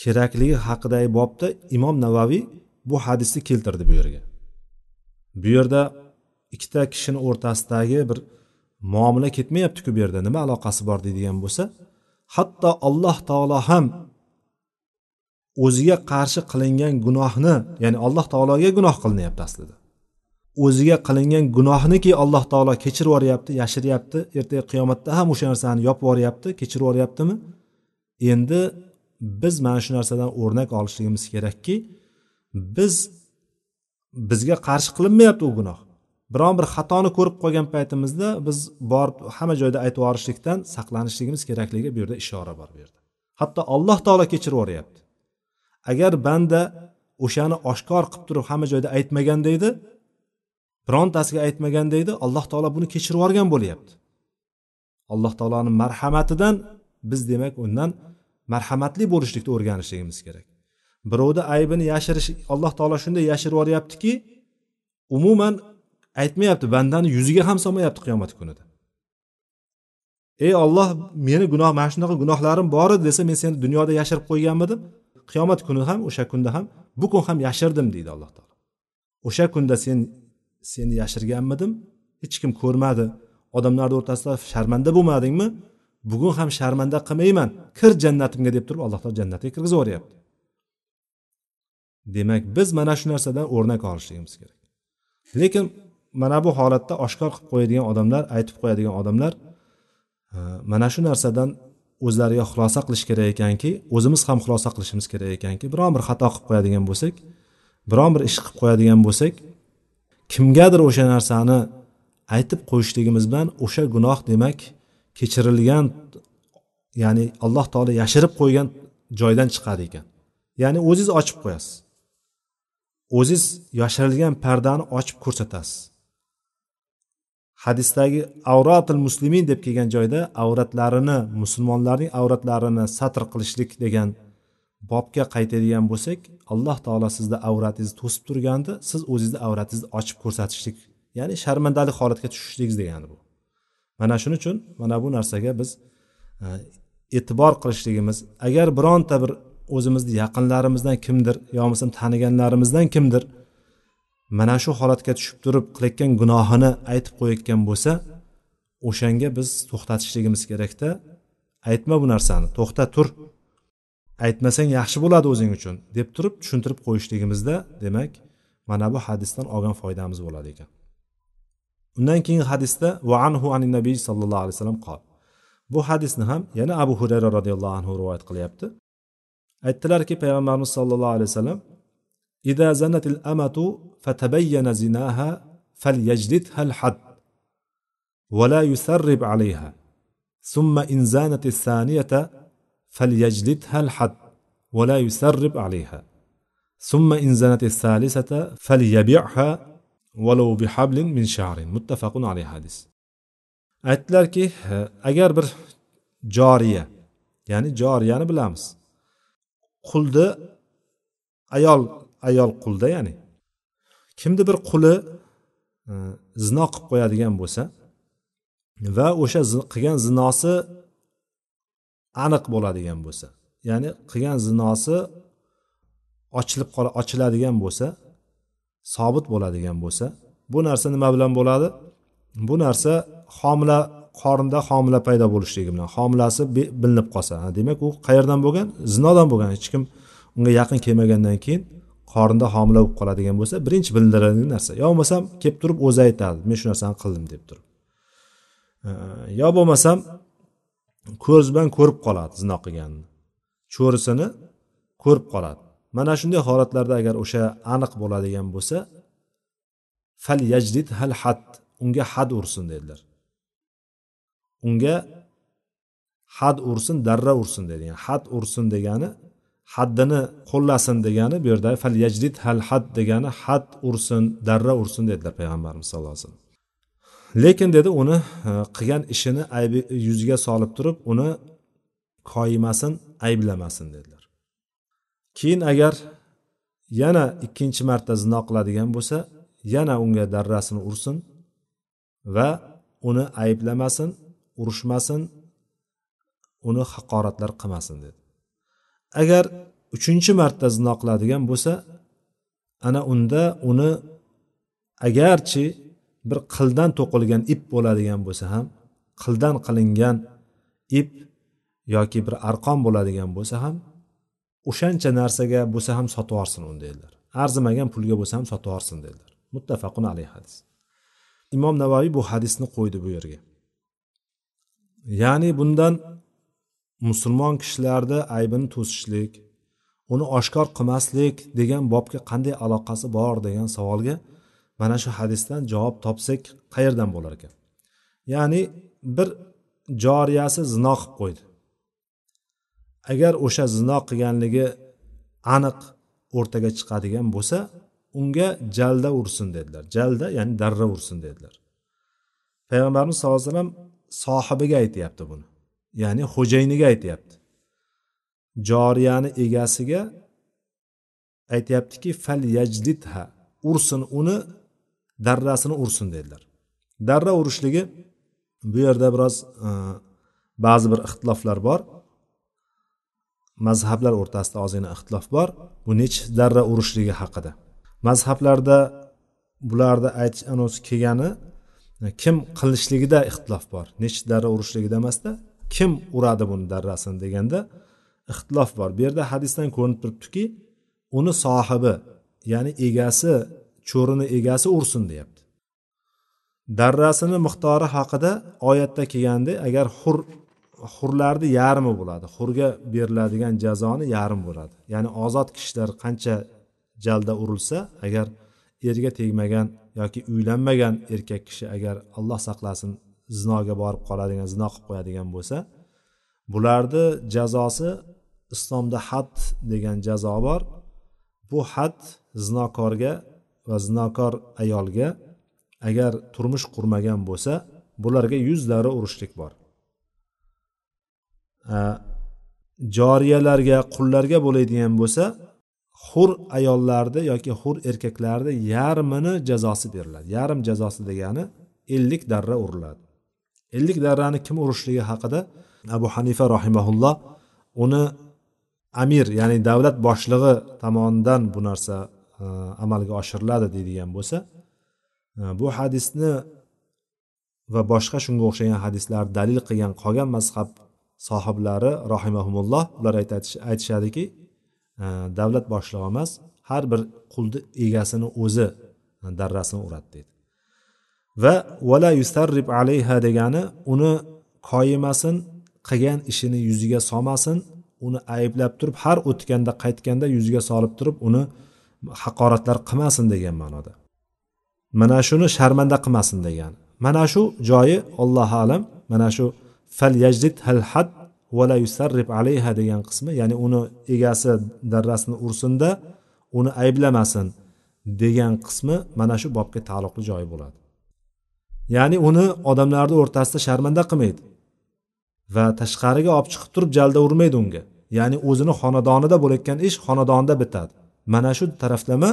S1: kerakligi haqidagi bobda imom navaviy bu hadisni keltirdi bu yerga. Bu yerda ikkita kishini o'rtasidagi bir muomala ketmayaptiku bu yerda nima aloqasi bor deydigan bo'lsa hatto alloh taolo ham o'ziga qarshi qilingan gunohni ya'ni alloh taologa gunoh qilinyapti aslida. O'ziga qilingan gunohniki alloh taolo kechirib yuboryapti yashiryapti. Ertaga qiyomatda ham o'sha narsani yopib yuboryapti kechirib yuboryaptimi? Endi biz mana shu narsadan o'rnak olishligimiz kerakki biz bizga qarshi qilinmayapti u gunoh. Biron bir xatoni ko'rib qolgan paytimizda biz borib hamma joyda aytib yuborishlikdan saqlanishligimiz kerakligi bu yerda ishora bor bu yerda. Hatto alloh taolo kechirib yuboryapti. Agar banda o'shani oshkor qilib turib hamma joyda aytmaganda edi birontasiga aytmaganda edi alloh taolo buni kechirib yuborgan bo'lyapti. Alloh taoloni marhamatidan biz demak undan marhamatli bo'lishlikni o'rganishligimiz kerak. Birovni aybini yashirish alloh taolo shunday yashirib yuboryaptiki umuman aytmayapti bandani yuziga ham solmayapti qiyomat kunida. Ey olloh meni gunoh mana shunaqa gunohlarim bor edi desa men seni dunyoda yashirib qo'yganmidim. Qiyomat kuni ham o'sha kunda ham bu kun ham yashirdim deydi alloh taolo. O'sha kunda sen seni yashirganmidim. Hech kim ko'rmadi. Odamlarni o'rtasida sharmanda bo'lmadingmi? Bugun ham sharmanda qilmayman. Kir jannatimga deb turib alloh taolo jannatga kirgizib yuboryapti demak biz mana shu narsadan o'rnak olishligimiz kerak. Lekin mana bu holatda oshkor qilib qo'yadigan odamlar aytib qo'yadigan odamlar e, mana shu narsadan o'zlariga xulosa qilish kerak ekanki o'zimiz ham xulosa qilishimiz kerak ekanki biron bir xato qilib qo'yadigan bo'lsak biron bir ish qilib qo'yadigan bo'lsak kimgadir o'sha narsani aytib qo'yishligimiz bilan o'sha gunoh demak kechirilgan ya'ni alloh taolo yashirib qo'ygan joydan chiqadi ekan. Ya'ni o'ziz ochib qo'yasiz. O'ziz yashirilgan pardani ochib ko'rsatasiz. Hadisdagi avratil muslimin deb kelgan joyda avratlarini musulmonlarning avratlarini satr qilishlik degan bobga qaytadigan bo'lsak alloh taolo sizni avratingizni to'sib turganda siz o'zingizni avratingizni ochib ko'rsatishlik ya'ni sharmandalik holatga tushishligingiz degani bu. Mana shuning uchun mana bu narsaga biz e, e'tibor qilishligimiz agar bironta bir o'zimizni yaqinlarimizdan kimdir yo bo'lmasam taniganlarimizdan kimdir mana shu holatga tushib turib qilayotgan gunohini aytib qo'yayotgan bo'lsa o'shanga biz to'xtatishligimiz kerakda. Aytma bu narsani to'xta tur. aytmasang yaxshi bo'ladi o'zing uchun deb turib tushuntirib qo'yishligimizda demak mana bu hadisdan olgan foydamiz bo'ladi ekan undan keyingi hadisda va anhu anin nabiy sallallohu alayhi vasallam qol bu hadisni ham yana abu hurayra roziyallohu anhu rivoyat qilyapti aytdilarki payg'ambarimiz sollallohu alayhi vasallam إذا زنت الأمة فتبين زناها فليجلدها الحد ولا يثرب عليها ثم إن زانت الثانية فليجلدها الحد ولا يثرب عليها ثم إن زنت الثالثة فليبيعها ولو بحبل من شعر متفق عليه حديث aytdilarki agar bir joriya ya'ni joriyani bilamiz qulni ayol ayol qulda ya'ni kimni bir quli e, zino qilib qo'yadigan bo'lsa va o'sha qilgan zinosi aniq bo'ladigan bo'lsa ya'ni qilgan zinosi ochilib ochiladigan bo'lsa sobit bo'ladigan bo'lsa bu narsa nima bilan bo'ladi? Bu narsa homila qorinda homila paydo bo'lishligi bilan homilasi bilinib qolsa. Demak u qayerdan bo'lgan? Zinodan bo'lgan. Hech kim unga yaqin kelmagandan keyin qorinda homila bo'lib qoladigan bo'lsa birinchi bildiradigan narsa. Yo bo'lmasam kelib turib o'zi aytadi men shu narsani qildim deb turib. Yo bo'lmasam ko'z bilan ko'rib qoladi zino qilganini cho'risini ko'rib qoladi. Mana shunday holatlarda agar o'sha aniq bo'ladigan bo'lsa fal yajdid hal had unga had ursin dedilar. Unga had ursin darra ursin dedi. Yani had ursin degani haddini qo'llasin degani bu yerda fal yajdid hal had degani had ursin darra ursin dedilar payg'ambarimiz sallallohu alayhi vasallam lekin dedi uni e, qilgan ishini aybi yuziga solib turib uni koyimasin ayblamasin dedilar. Keyin agar yana ikkinchi marta zino qiladigan bo'lsa yana unga darrasini ursin va uni ayblamasin urushmasin uni haqoratlar qilmasin dedi. Agar uchinchi marta zino qiladigan bo'lsa ana unda uni agarchi bir qildan to'qilgan ip bo'ladigan bo'lsa ham qildan qilingan ip yoki bir arqon bo'ladigan bo'lsa ham o'shancha narsaga bo'lsa ham sotib yuborsin uni dedilar. Arzimagan pulga bo'lsa ham sotib yuborsin dedilar. Muttafaqun alayhi hadis. Imom navoiy bu hadisni qo'ydi bu yerga. Ya'ni bundan musulmon kishilarni aybini to'sishlik uni oshkor qilmaslik degan bobga qanday aloqasi bor degan savolga mana shu hadisdan javob topsak qayerdan bo'lar ekan? Ya'ni bir joriyasi zino qilib qo'ydi. Agar o'sha zino qilganligi aniq o'rtaga chiqadigan bo'lsa unga jalda ursin dedilar. Jalda ya'ni darra ursin dedilar. Payg'ambarimiz sallallohu alayhi vasallam sohibiga aytyapti buni. Ya'ni xo'jayiniga aytyapti. Joriyani egasiga aytyaptiki fal yajdidha ursin uni darrasini ursin dedilar. Darra urishligi bu yerda biroz e, ba'zi bir ixtiloflar bor. Mazhablar o'rtasida ozgina ixtilof bor. Bu nechi darra urishligi haqida. Mazhablarda bularni aytish anavisi kelgani e, kim qilishligida ixtilof bor. Nechi darra urishligida emasda kim uradi buni darrasini deganda ixtilof bor. Bu yerda hadisdan ko'rinib turibdiki uni sohibi ya'ni egasi cho'rini egasi ursin deyapti. Darrasini miqdori haqida oyatda kelganda agar hur hurlarni yarmi bo'ladi hurga beriladigan jazoni yarim bo'ladi. Ya'ni ozod kishilar qancha jalda urilsa agar erga tegmagan yoki uylanmagan erkak kishi agar alloh saqlasin zinoga borib qoladigan zino qilib qo'yadigan bo'lsa bularni jazosi islomda had degan jazo bor. Bu had zinokorga va zinokor ayolga agar turmush qurmagan bo'lsa bularga yuz darra urishlik bor joriyalarga qullarga bo'ladigan bo'lsa hur ayollarni yoki hur erkaklarni yarmini jazosi beriladi. Yarim jazosi degani ellik darra uriladi. Ellik darrani kim urishligi haqida abu hanifa rahimaulloh uni amir ya'ni davlat boshlig'i tomonidan bu narsa E, amalga oshiriladi deydigan bo'lsa e, bu hadisni va boshqa shunga o'xshagan hadislar dalil qilgan qolgan mazhab sohiblari rohimahumulloh ular aytishadiki e, davlat boshlig'i emas har bir qulni egasini o'zi darrasini uradi deydi. Va vala yustarrib alayha degani uni koyimasin qilgan ishini yuziga solmasin uni ayblab turib har o'tganda qaytganda yuziga solib turib uni haqoratlar qilmasin degan ma'noda. Mana shuni sharmanda qilmasin degan. Mana shu joyi allohu alam mana shu fal yajdid hal had vala yusarrib alayha degan qismi ya'ni uni egasi darrasini ursinda uni ayblamasin degan qismi mana shu bobga taalluqli joyi bo'ladi. Ya'ni uni odamlarni o'rtasida sharmanda qilmaydi va tashqariga olib chiqib turib jalda urmaydi unga. Ya'ni o'zini xonadonida bo'layotgan ish xonadonida bitadi. Mana shu taraflama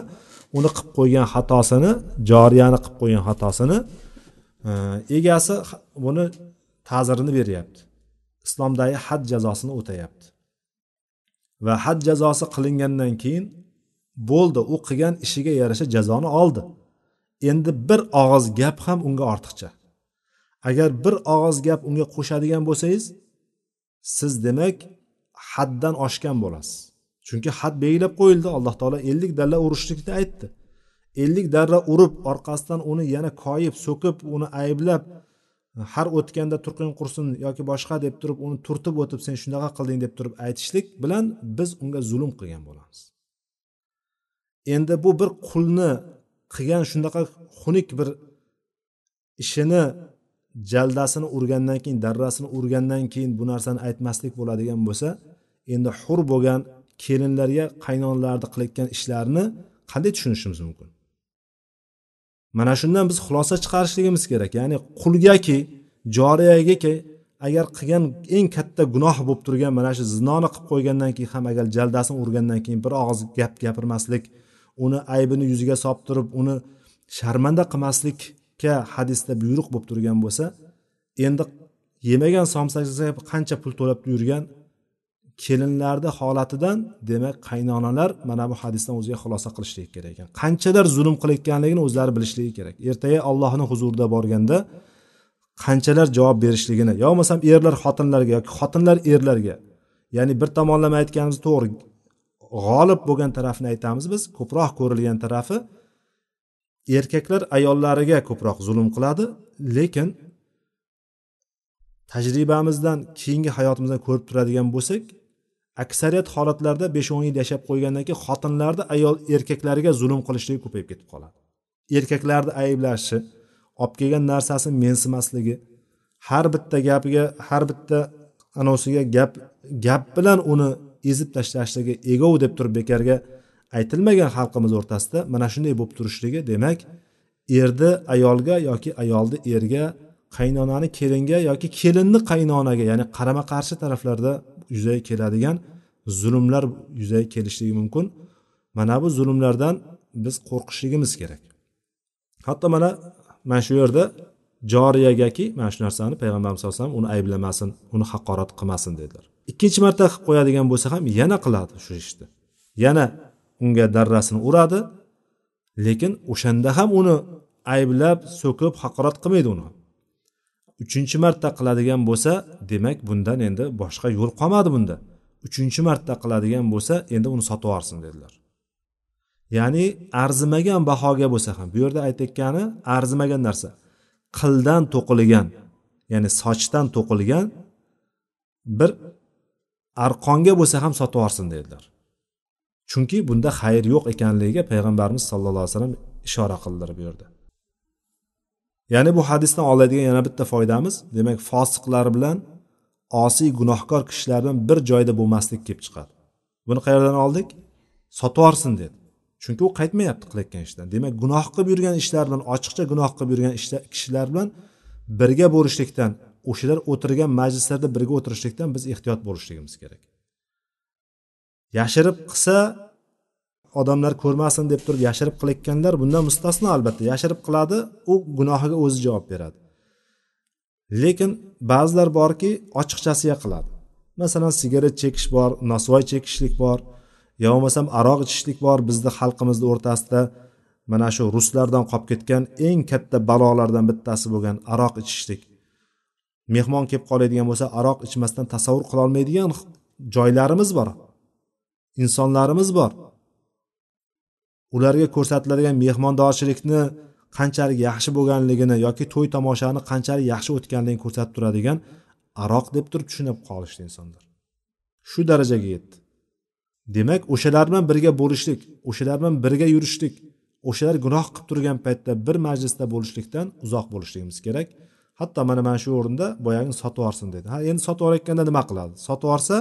S1: uni qilib qo'ygan xatosini joriyani qilib qo'ygan xatosini e, egasi buni ta'zirini beryapti. Islomdagi had jazosini o'tayapti. Va had jazosi qilingandan keyin bo'ldi u qilgan ishiga yarasha jazoni oldi. Endi bir og'iz gap ham unga ortiqcha. Agar bir og'iz gap unga qo'shadigan bo'lsangiz siz demak haddan oshgan bo'lasiz. Chunki had belgilab qo'yildi. Alloh taolo ellik dalla urishlikni aytdi. Ellik darra urib orqasidan uni yana koyib so'kib uni ayblab har o'tganda turqing qursin yoki boshqa deb turib uni turtib o'tib sen shunaqa qilding deb turib aytishlik bilan biz unga zulm qilgan bo'lamiz. Endi bu bir qulni qilgan shunaqa xunuk bir ishini jaldasini urgandan keyin darrasini urgandan keyin bu narsani aytmaslik bo'ladigan bo'lsa endi hur bo'lgan kelinlarga qaynonalarni qilayotgan ishlarini qanday tushunishimiz mumkin? Mana shundan biz xulosa chiqarishligimiz kerak ya'ni qulgaki joriyagaki agar qilgan eng katta gunoh bo'lib turgan mana shu zinoni qilib qo'ygandan keyin ham agar jaldasini urgandan keyin bir og'iz gap gapirmaslik uni aybini yuziga solib turib uni sharmanda qilmaslikka hadisda buyruq bo'lib turgan bo'lsa endi yemagan somsaga qancha pul to'lab yurgan kelinlarni holatidan demak qaynonalar mana bu hadisdan o'ziga xulosa qilishligi kerak ekan. Qanchalar zulm qilayotganligini o'zlari bilishligi kerak. Ertaga allohni huzurida borganda qanchalar javob berishligini yo bo'lmasam erlar xotinlarga yoki xotinlar erlarga ya'ni bir tomonlama aytganimiz to'g'ri g'olib bo'lgan tarafni aytamiz biz ko'proq ko'rilgan tarafi erkaklar ayollariga ko'proq zulm qiladi lekin tajribamizdan keyingi hayotimizdan ko'rib turadigan bo'lsak aksariyat holatlarda besh o'n yil yashab qo'ygandan keyin xotinlarni ayol erkaklariga zulm qilishligi ko'payib ketib qoladi. Erkaklarni ayblashi olib kelgan narsasini mensimasligi har bitta gapiga har bitta anosiga gap gap bilan uni ezib tashlashligi egov deb turib bekorga aytilmagan xalqimiz o'rtasida mana shunday bo'lib turishligi demak erni ayolga yoki ayolni erga qaynonani kelinga yoki kelinni qaynonaga ya'ni qarama qarshi taraflarda yuzaga keladigan zulmlar yuzaga kelishligi mumkin. Mana bu zulmlardan biz qo'rqishligimiz kerak. Hatto mana mana shu yerda joriyagaki mana shu narsani payg'ambarimiz sallallohu alayhi vasallam uni ayblamasin uni haqorat qilmasin dedilar. Ikkinchi marta qilib qo'yadigan bo'lsa ham yana qiladi shu ishni. Yana unga darrasini uradi lekin o'shanda ham uni ayblab so'kib haqorat qilmaydi uni. Uchinchi marta qiladigan bo'lsa demak bundan endi boshqa yo'l qolmadi bunda. Uchinchi marta qiladigan bo'lsa endi uni sotib yuborsin dedilar. Ya'ni arzimagan bahoga bo'lsa ham bu yerda aytayotgani arzimagan narsa. Qildan to'qilgan ya'ni sochdan to'qilgan bir arqonga bo'lsa ham sotib yuborsin dedilar. Chunki bunda xayr yo'q ekanligiga payg'ambarimiz sallallohu alayhi vasallam ishora qildilar bu yerda. Ya'ni bu hadisdan oladigan yana bitta foydamiz demak fosiqlar bilan osiy gunohkor kishilar bilan bir joyda bo'lmaslik kelib chiqadi. Buni qayerdan oldik? Sotib yuborsin dedi. Chunki u qaytmayapti qilayotgan ishdan. Demak gunoh qilib yurgan ishlar bilan ochiqcha gunoh qilib yurgan kishilar bilan birga bo'lishlikdan o'shalar o'tirgan majlislarda birga o'tirishlikdan biz ehtiyot bo'lishligimiz kerak. Yashirib qilsa odamlar ko'rmasin deb turib yashirib qilayotganlar bundan mustasno albatta. Yashirib qiladi u gunohiga o'zi javob beradi. Lekin ba'zilar borki ochiqchasiga qiladi masalan sigaret chekish bor nosvoy chekishlik bor yo bo'lmasam aroq ichishlik bor bizni xalqimizni o'rtasida. Mana shu ruslardan qolib ketgan eng katta balolardan bittasi bo'lgan aroq ichishlik. Mehmon kelib qoladigan bo'lsa aroq ichmasdan tasavvur qilolmaydigan joylarimiz bor insonlarimiz bor. Ularga ko'rsatiladigan mehmondorchilikni qanchalik yaxshi bo'lganligini yoki to'y tomoshani qanchalik yaxshi o'tganligini ko'rsatib turadigan aroq deb turib tushunib qolishdi insonlar. Shu darajaga yetdi. Demak o'shalar bilan birga bo'lishlik o'shalar bilan birga yurishlik o'shalar gunoh qilib turgan paytda bir majlisda bo'lishlikdan uzoq bo'lishligimiz kerak. Hatto mana mana shu o'rinda boyagini sotib yuborsin dedi. Ha endi sotib yuborayotganda nima qiladi? Sotib yuborsa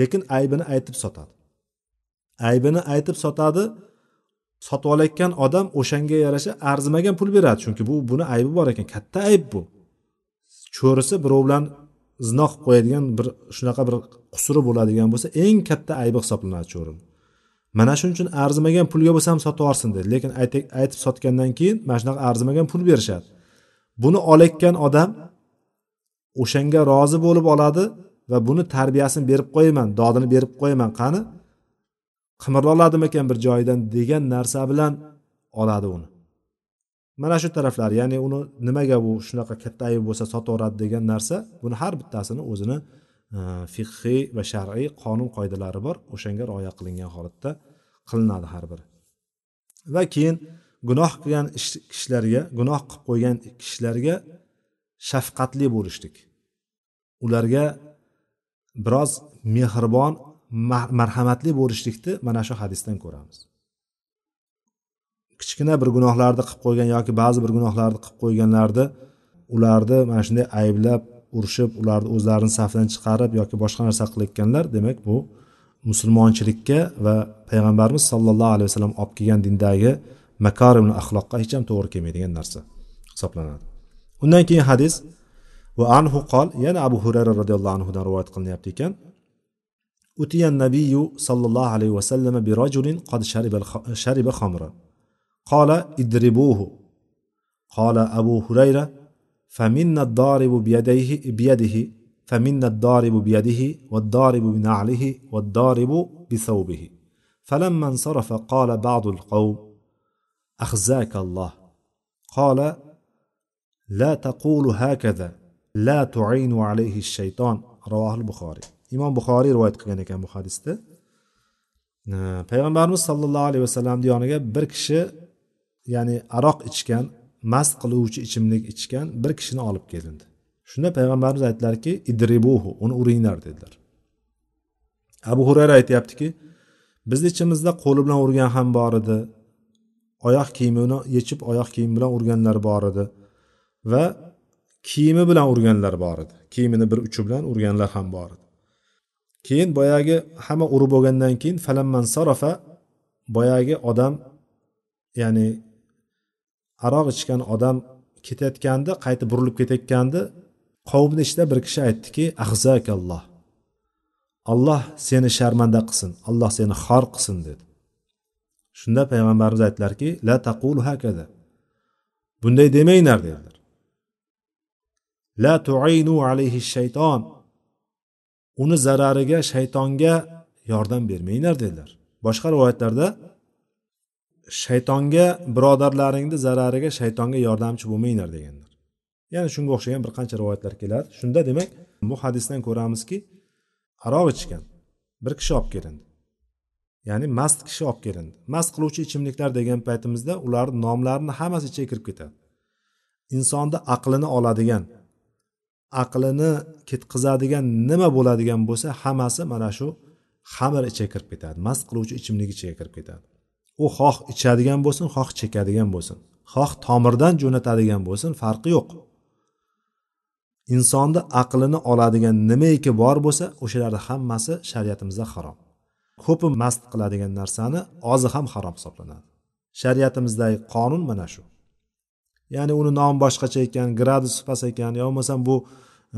S1: lekin aybini aytib sotadi. Aybini aytib sotadi sotib olayotgan odam o'shanga yarasha arzimagan pul beradi chunki bu buni aybi bor ekan katta ayb bu. Cho'risi birov bilan zino qilib qo'yadigan bir shunaqa bir qusuri bo'ladigan bo'lsa eng katta aybi hisoblanadi cho'rini mana shuning uchun arzimagan pulga bo'lsa ham sotib yuborsin dedi lekin aytib sotgandan keyin mana shunaqa arzimagan pul berishadi. Buni olayotgan odam o'shanga rozi bo'lib oladi va buni tarbiyasini berib qo'yaman dodini berib qo'yaman. Qani? Qimirla oladimikan bir joyidan degan narsa bilan oladi uni. Mana shu taraflar ya'ni uni nimaga bu shunaqa katta ayb bo'lsa sotaveradi degan narsa buni har bittasini o'zini e, fiqhiy va shar'iy qonun qoidalari bor o'shanga rioya qilingan holatda qilinadi har biri. Va keyin gunoh qilgan kishilarga gunoh qilib qo'ygan kishilarga shafqatli bo'lishlik. Ularga biroz mehribon marhamatli bo'lishlikni mana shu hadisdan ko'ramiz. Kichkina bir gunohlarni qilib qo'ygan yoki ba'zi bir gunohlarni qilib qo'yganlarni ularni mana shunday ayblab urishib ularni o'zlarini safidan chiqarib yoki boshqa narsa qilayotganlar demak bu musulmonchilikka va payg'ambarimiz sollallohu alayhi vasallam olib kelgan dindagi makarimul axloqqa hech ham to'g'ri kelmaydigan narsa hisoblanadi. Undan keyin hadis va anhu qol yana abu hurayra roziyallohu anhudan rivoyat qilinyapti ekan أتي النبي صلى الله عليه وسلم برجل قد شرب شرب خمرا قال اضربوه قال أبو هريرة فمنا الضارب بيديه بيده فمنا الضارب بيده والضارب بنعله والضارب بثوبه. فلما انصرف قال بعض القوم أخزاك الله. قال لا تقول هكذا لا تعين عليه الشيطان. رواه البخاري. Imom buxoriy rivoyat qilgan ekan bu hadisda. Payg'ambarimiz sollallohu alayhi vasallamni yoniga bir kishi ya'ni aroq ichgan mast qiluvchi ichimlik ichgan bir kishini olib kelindi. Shunda payg'ambarimiz aytdilarki idribuhu uni uringlar dedilar. Abu hurayra aytyaptiki bizni ichimizda qo'li bilan urgan ham bor edi oyoq kiyimini yechib oyoq kiyim bilan urganlar bor edi va kiyimi bilan urganlar bor edi. Kiyimini bir uchi bilan urganlar ham bor edi. Keyin boyagi hamma urib bo'lgandan keyin falamman sarafa boyagi odam ya'ni aroq ichgan odam ketayotganda qaytib burilib ketayotgandi qavmni ichida bir kishi aytdiki ahzakalloh alloh seni sharmanda qilsin alloh seni xor qilsin dedi. Shunda payg'ambarimiz aytdilarki la taqulu hakada bunday demanglar dedilar. La tuinu alayhi shayton uni zarariga shaytonga yordam bermanglar dedilar. Boshqa rivoyatlarda shaytonga birodarlaringni zarariga shaytonga yordamchi bo'lmanglar deganlar. Ya'ni shunga o'xshagan bir qancha rivoyatlar keladi. Shunda demak bu hadisdan ko'ramizki aroq ichgan bir kishi olib kelindi. Ya'ni mast kishi olib kelindi. Mast qiluvchi ichimliklar degan paytimizda ularni nomlarini hammasi ichiga kirib ketadi. Insonni aqlini oladigan aqlini ketqizadigan nima bo'ladigan bo'lsa hammasi mana shu xamir ichiga kirib ketadi mast qiluvchi ichimlik ichiga kirib ketadi. U xoh ichadigan bo'lsin xoh chekadigan bo'lsin. Xoh tomirdan jo'natadigan bo'lsin farqi yo'q. Insonni aqlini oladigan nimaiki bor bo'lsa o'shalarni hammasi shariatimizda harom. Ko'pi mast qiladigan narsani ozi ham harom hisoblanadi. Shariatimizdagi qonun mana shu. Ya'ni uni nomi boshqacha ekan gradusi past ekan. Yo bo'lmasam bu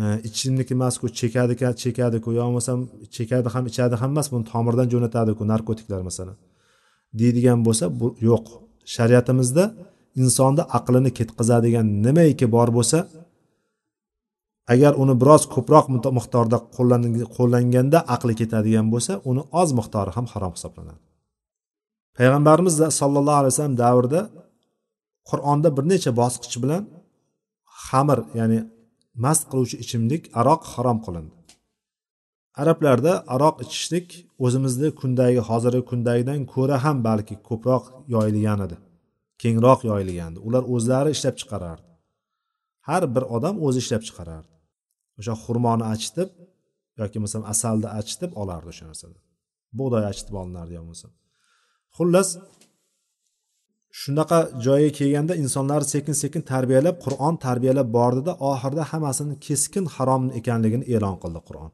S1: e, ichimlik emasku chekadi chekadiku yo bo'lmasam chekadi ham ichadi ham emas buni tomirdan jo'natadiku narkotiklar masalan. Deydigan bo'lsa bu yo'q. Shariatimizda insonni aqlini ketkazadigan nimaiki bor bo'lsa agar uni biroz ko'proq miqdorda qo'llanganda aqli ketadigan bo'lsa uni oz miqdori ham harom hisoblanadi. Payg'ambarimiz sollallohu alayhi vasallam davrida qur'onda bir necha bosqich bilan xamir ya'ni mast qiluvchi ichimlik aroq harom qilindi. Arablarda aroq ichishlik o'zimizni kundagi hozirgi kundagidan ko'ra ham balki ko'proq yoyilgan edi kengroq yoyilgan edi. Ular o'zlari ishlab chiqarardi. Har bir odam o'zi ishlab chiqarardi. O'sha xurmoni achitib yoki masalan asalni achitib olardi o'sha narsani bug'doy achitib olinardi yo bo'lmasa. Xullas shunaqa joyga kelganda insonlarni sekin sekin tarbiyalab qur'on tarbiyalab bordida oxirida hammasini keskin harom ekanligini e'lon qildi qur'on.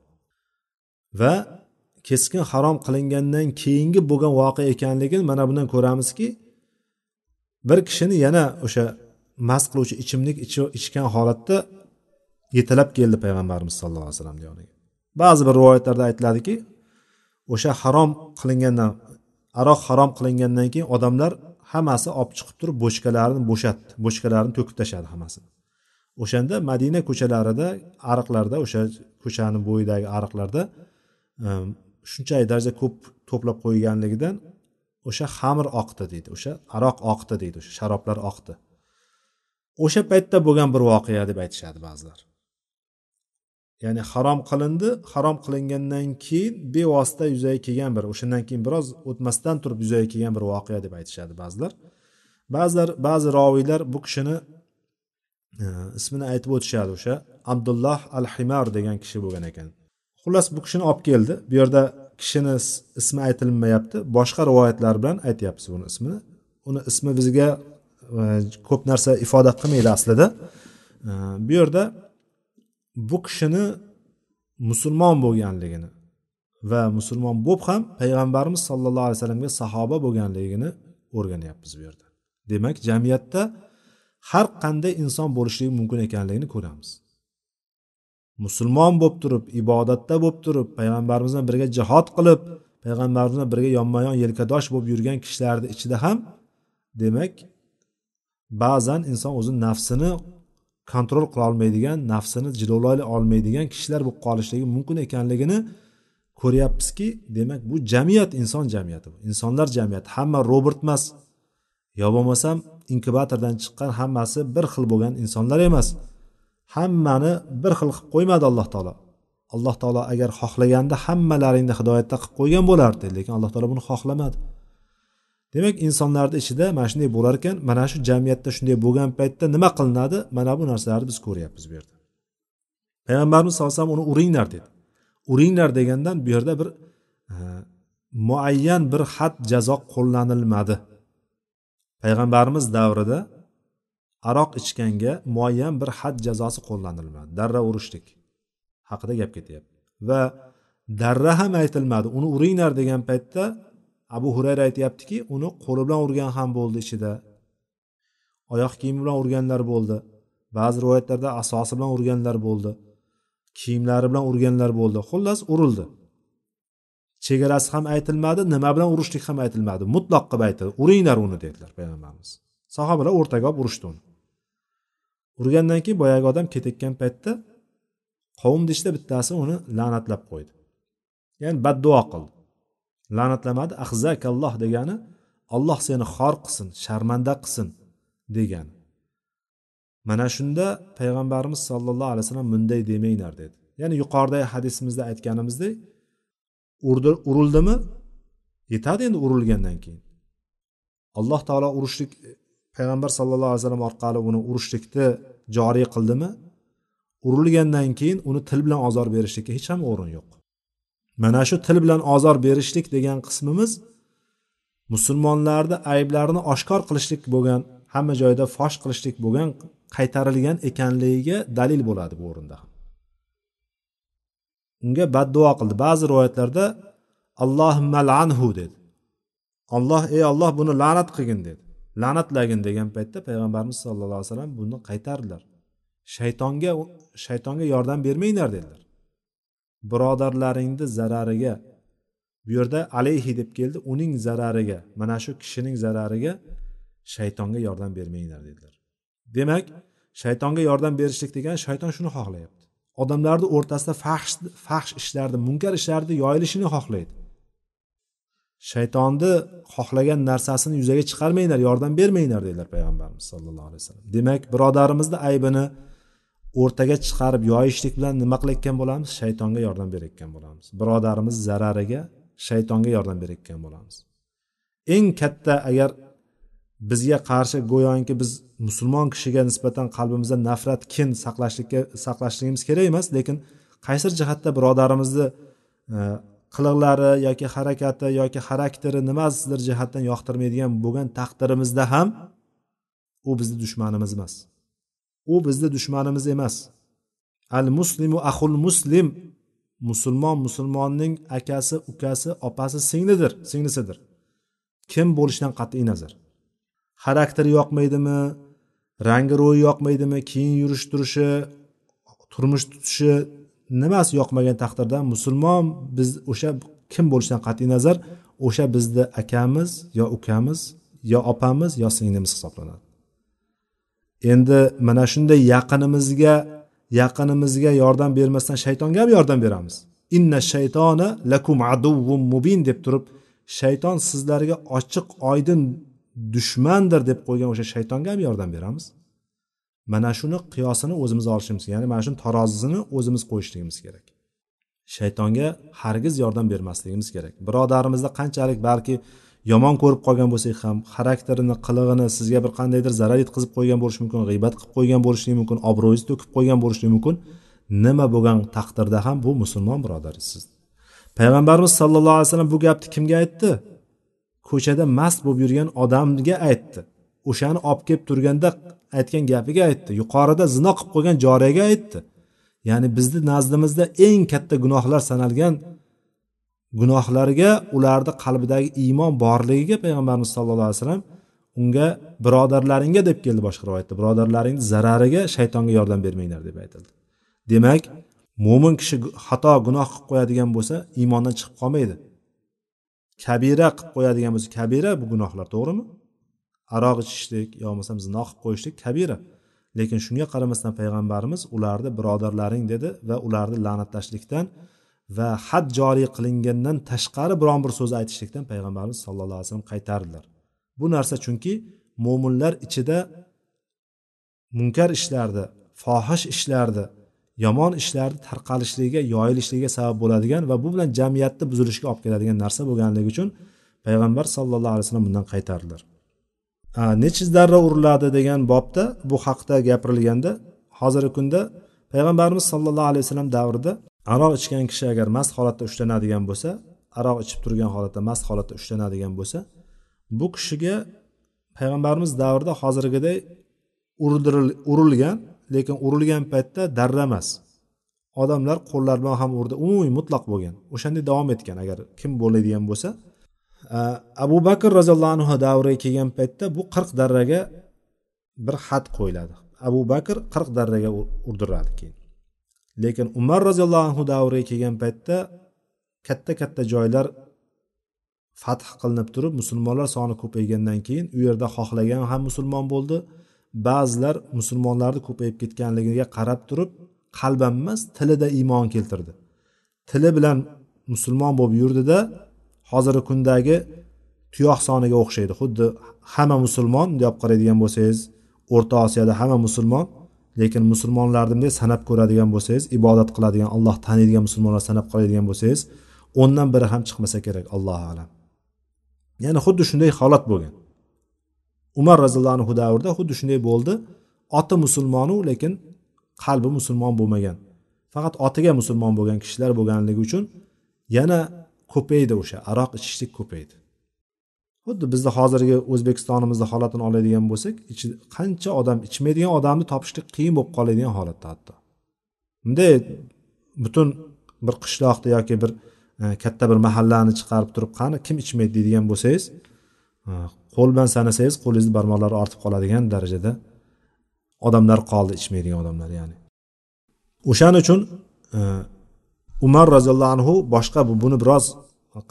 S1: Va keskin harom qilingandan keyingi bo'lgan voqea ekanligini mana bundan ko'ramizki bir kishini yana o'sha mast qiluvchi ichimlik ichgan holatda yetalab keldi payg'ambarimiz sallallohu alayhi vasallam yoniga ba'zi bir rivoyatlarda aytiladiki o'sha harom qilingandan aroq harom qilingandan keyin odamlar hammasi olib chiqib turib bochkalarini bo'shatdi bochkalarini to'kib tashladi hammasini o'shanda madina ko'chalarida ariqlarda o'sha ko'chani bo'yidagi ariqlarda e, shunchalik darajada ko'p to'plab qo'yganligidan o'sha xamir oqdi deydi o'sha aroq oqdi deydi o'sha sharoblar oqdi. O'sha paytda bo'lgan bir voqea deb aytishadi ba'zilar. Ya'ni harom qilindi harom qilingandan keyin bevosita yuzaga kelgan bir o'shandan keyin biroz o'tmasdan turib yuzaga kelgan bir voqea deb aytishadi ba'zilar. Ba'zilar ba'zi roviylar bu kishini e, ismini aytib o'tishadi o'sha abdulloh al himar degan kishi bo'lgan ekan. Xullas bu kishini olib keldi. Bu yerda kishini ismi aytilmayapti. Boshqa rivoyatlar bilan aytyapmiz buni ismini. Uni ismi bizga e, ko'p narsa ifoda qilmaydi aslida. E, bu yerda bu kishini musulmon bo'lganligini va musulmon bo'lib ham payg'ambarimiz sollallohu alayhi vasallamga sahoba bo'lganligini o'rganyapmiz bu yerda. Demak jamiyatda har qanday inson bo'lishligi mumkin ekanligini ko'ramiz. Musulmon bo'lib turib ibodatda bo'lib turib payg'ambarimiz bilan birga jihod qilib payg'ambarimiz bilan birga yonma yon yelkadosh bo'lib yurgan kishilarni ichida ham demak ba'zan inson o'zini nafsini kontrol qila olmaydigan nafsini jilovlay olmaydigan kishilar bo'lib qolishligi mumkin ekanligini ko'ryapmizki demak bu jamiyat inson jamiyati insonlar jamiyati. Hamma robot emas. Yo bo'lmasam inkubatordan chiqqan hammasi bir xil bo'lgan insonlar emas. Hammani bir xil qilib qo'ymadi alloh taolo. Alloh taolo agar xohlaganda hammalaringni hidoyatda qilib qo'ygan bo'lardi lekin alloh taolo buni xohlamadi. Demak insonlarni ichida mana shunday bo'lar ekan mana shu jamiyatda shunday bo'lgan paytda nima qilinadi? Mana bu narsalarni biz ko'ryapmiz bu yerda. Payg'ambarimiz sallallohu alayhi vasallam uni uringlar dedi. Uringlar degandan bu yerda bir e, muayyan bir had jazo qo'llanilmadi. Payg'ambarimiz davrida aroq ichganga muayyan bir had jazosi qo'llanilmadi. Darra urishlik haqida gap ketyapti. Va darra ham aytilmadi. Uni uringlar degan paytda abu hurayra aytyaptiki uni qo'li bilan urgan ham bo'ldi ichida. Oyoq kiyimi bilan urganlar bo'ldi. Ba'zi rivoyatlarda asosi bilan urganlar bo'ldi. Kiyimlari bilan urganlar bo'ldi. Xullas urildi. Chegarasi ham aytilmadi nima bilan urishlik ham aytilmadi. Mutloq qilib aytildi. Uringlar uni dedilar payg'ambarimiz. Sahobalar o'rtaga olib urishdi uni. Urgandan keyin boyagi odam ketayotgan paytda qavmni ichida bittasi uni la'natlab qo'ydi. Ya'ni badduo qildi. La'natlamadi. Ahzakalloh degani olloh seni xor qilsin sharmanda qilsin degani. Mana shunda payg'ambarimiz sollallohu alayhi vasallam bunday demanglar dedi. Ya'ni yuqoridagi hadisimizda aytganimizdek urildimi? Yetadi endi urilgandan keyin. Alloh taolo urushlik payg'ambar sallallohu alayhi vasallam orqali uni urushlikni joriy qildimi? Urilgandan keyin uni til bilan ozor berishlikka hech ham o'rin yo'q. Mana shu til bilan ozor berishlik degan qismimiz musulmonlarni ayblarini oshkor qilishlik bo'lgan hamma joyda fosh qilishlik bo'lgan qaytarilgan ekanligiga dalil bo'ladi bu o'rinda. Unga badduo qildi. Ba'zi rivoyatlarda allohimma lanhu dedi. Olloh ey olloh buni la'nat qilgin dedi. La'natlagin degan paytda payg'ambarimiz sallallohu alayhi vasallam buni qaytardilar. Shaytonga shaytonga yordam bermanglar dedilar. Birodarlaringni zarariga. Bu yerda alayhi deb keldi uning zarariga mana shu kishining zarariga shaytonga yordam bermanglar dedilar. Demak shaytonga yordam berishlik degani shayton shuni xohlayapti. Odamlarni o'rtasida fahsh fahsh ishlarni munkar ishlarni yoyilishini xohlaydi. Shaytonni xohlagan narsasini yuzaga chiqarmanglar yordam bermanglar dedilar payg'ambarimiz sallallohu alayhi vasallam. Demak birodarimizni aybini o'rtaga chiqarib yoyishlik bilan nima qilayotgan bo'lamiz? Shaytonga yordam berayotgan bo'lamiz. Birodarimiz zarariga shaytonga yordam berayotgan bo'lamiz. Eng katta agar bizga qarshi go'yoki biz musulmon kishiga nisbatan qalbimizda nafrat kin saqlashlikka saqlashligimiz kerak emas lekin qaysidir jihatda birodarimizni e, qiliqlari yoki harakati yoki xarakteri nimasidir jihatdan yoqtirmaydigan bo'lgan taqdirimizda ham u bizni dushmanimiz emas. U bizni dushmanimiz emas. Al muslimu ahul muslim. Musulmon musulmonning akasi ukasi opasi singlidir singlisidir. Kim bo'lishidan qat'iy nazar? Xarakteri yoqmaydimi? Rangi ro'yi yoqmaydimi? Kiyim yurish turishi turmush tutishi nimasi yoqmagan taqdirda musulmon biz o'sha kim bo'lishidan qat'iy nazar? O'sha bizni akamiz yo ukamiz yo opamiz yo singlimiz hisoblanadi. Endi mana shunday yaqinimizga yaqinimizga yordam bermasdan shaytonga ham yordam beramiz. Inna shaytona lakum aduvvum mubin deb turib shayton sizlarga ochiq oydin dushmandir deb qo'ygan o'sha shaytonga ham yordam beramiz. Mana shuni qiyosini o'zimiz olishimiz ya'ni mana shuni tarozisini o'zimiz qo'yishligimiz kerak. Shaytonga hargiz yordam bermasligimiz kerak. Birodarimizda qanchalik balki yomon ko'rib qolgan bo'lsak ham xarakterini qilig'ini sizga bir qandaydir zarar yetkazib qo'ygan bo'lishi mumkin g'iybat qilib qo'ygan bo'lishligi mumkin obro'yingizni to'kib qo'ygan bo'lishligi mumkin. Nima bo'lgan taqdirda ham bu musulmon birodaringiz payg'ambarimiz sallallohu alayhi vasallam bu gapni kimga aytdi? Ko'chada mast bo'lib yurgan odamga aytdi. O'shani olib kelib turganda aytgan gapiga aytdi. Yuqorida zino qilib qo'ygan joriyaga aytdi. Ya'ni bizni nazdimizda eng katta gunohlar sanalgan gunohlarga ularni qalbidagi iymon borligiga payg'ambarimiz sallallohu alayhi vasallam unga birodarlaringga deb keldi boshqa rivoyatda. Birodarlaringni zarariga shaytonga yordam bermanglar deb aytildi. Demak mo'min kishi xato gunoh qilib qo'yadigan bo'lsa iymondan chiqib qolmaydi. Kabira qilib qo'yadigan bo'lsa kabira bu gunohlar to'g'rimi? Aroq ichishlik yo bo'lmasam zino qilib qo'yishlik kabira. Lekin shunga qaramasdan payg'ambarimiz ularni birodarlaring dedi va ularni la'natlashlikdan va had joriy qilingandan tashqari biron bir so'z aytishlikdan payg'ambarimiz sallallohu alayhi vasallam qaytardilar. Bu narsa chunki mo'minlar ichida munkar ishlarni fohish ishlarni yomon ishlarni tarqalishligiga yoyilishligiga sabab bo'ladigan va bu bilan jamiyatni buzilishiga olib keladigan narsa bo'lganligi uchun payg'ambar sallallohu alayhi vasallam bundan qaytardilar. Nechi darra uriladi degan bobda bu haqda gapirilganda hozirgi kunda payg'ambarimiz sallallohu alayhi vasallam davrida aroq ichgan kishi agar mast holatda ushlanadigan bo'lsa aroq ichib turgan holatda mast holatda ushlanadigan bo'lsa bu kishiga payg'ambarimiz davrida hozirgiday urilgan lekin urilgan paytda darra emas. Odamlar qo'llar bilan ham urdi. Umumiy mutlaq bo'lgan. O'shanday davom etgan agar kim bo'ladigan bo'lsa. Abu bakr roziyallohu anhu davriga kelgan paytda bu qirq darraga bir xat qo'yiladi. Abu bakr qirq darraga urdiradi keyin. Lekin umar roziyallohu anhu davriga kelgan paytda katta katta joylar fath qilinib turib musulmonlar soni ko'paygandan keyin u yerda xohlagan ham musulmon bo'ldi. Ba'zilar musulmonlarni ko'payib ketganligiga qarab turib qalban emas tilida iymon keltirdi. Tili bilan musulmon bo'lib yurdida hozirgi kundagi tuyoq soniga o'xshaydi. Xuddi hamma musulmon bunday olib qaraydigan bo'lsangiz o'rta osiyoda hamma musulmon lekin musulmonlarni bunday sanab ko'radigan bo'lsangiz ibodat qiladigan alloh taniydigan musulmonlar sanab qoladigan bo'lsangiz o'ndan biri ham chiqmasa kerak allohu alam. Ya'ni xuddi shunday holat bo'lgan. Umar roziyallohu anhu davrida xuddi shunday bo'ldi. Oti musulmonu lekin
S2: qalbi musulmon bo'lmagan. Faqat otiga musulmon bo'lgan kishilar bo'lganligi uchun yana ko'paydi o'sha aroq ichishlik ko'paydi. Xuddi bizni hozirgi o'zbekistonimizni holatini oladigan bo'lsak qancha odam ichmaydigan odamni topishlik qiyin bo'lib qoladigan holatda hatto. Bunday butun bir qishloqni yoki bir e, katta bir mahallani chiqarib turib qani kim ichmaydi deydigan bo'lsangiz e, qo'l bilan sanasangiz qo'lingizni barmoqlari ortib qoladigan darajada odamlar qoldi ichmaydigan odamlar ya'ni. O'shaning uchun e, umar roziyallohu anhu boshqa buni biroz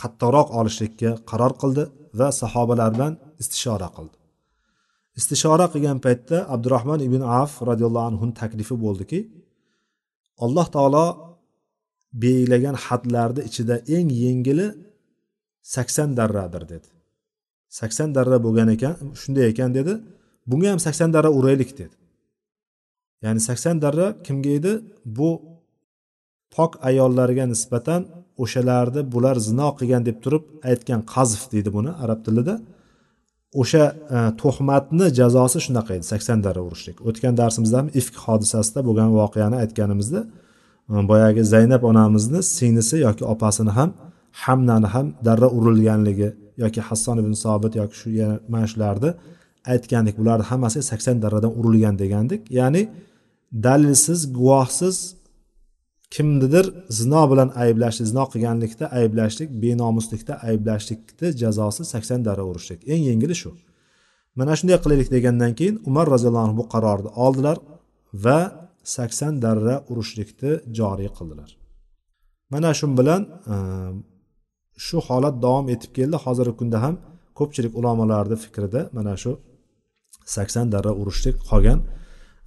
S2: qattiqroq olishlikka qaror qildi. Va sahobalar bilan istishora qildi. Istishora qilgan paytda abdurahmon ibn af roziyallohu anhu taklifi bo'ldiki alloh taolo belgilagan hadlarni ichida eng yengili sakson darradir dedi. Sakson darra bo'lgan ekan shunday ekan dedi bunga ham sakson darra uraylik dedi. Ya'ni sakson darra kimga edi? Bu pok ayollarga nisbatan o'shalarni bular zino qilgan deb turib aytgan qazf deydi buni arab tilida. O'sha e, tuhmatni jazosi shunaqa edi sakson darra urishlik o'tgan darsimizda ham ifk hodisasida bo'lgan voqeani aytganimizda e, boyagi zaynab onamizni singlisi yoki opasini ham hamnani ham darra urilganligi yoki hasson ibn sobit yoki shu mana shularni aytgandik. Bularni hammasi sakson darradan urilgan degandik. Ya'ni dalilsiz guvohsiz kimnidir zino bilan ayblashlik zino qilganlikda ayblashlik benomuslikda ayblashlikni jazosi sakson darra urishlik. Eng yengili shu. Mana shunday qilaylik degandan keyin umar roziyallohu anhu bu qarorni oldilar va sakson darra urishlikni joriy qildilar. Mana shu bilan e, shu holat davom etib keldi. Hozirgi kunda ham ko'pchilik ulamolarni fikrida mana shu sakson darra urishlik qolgan.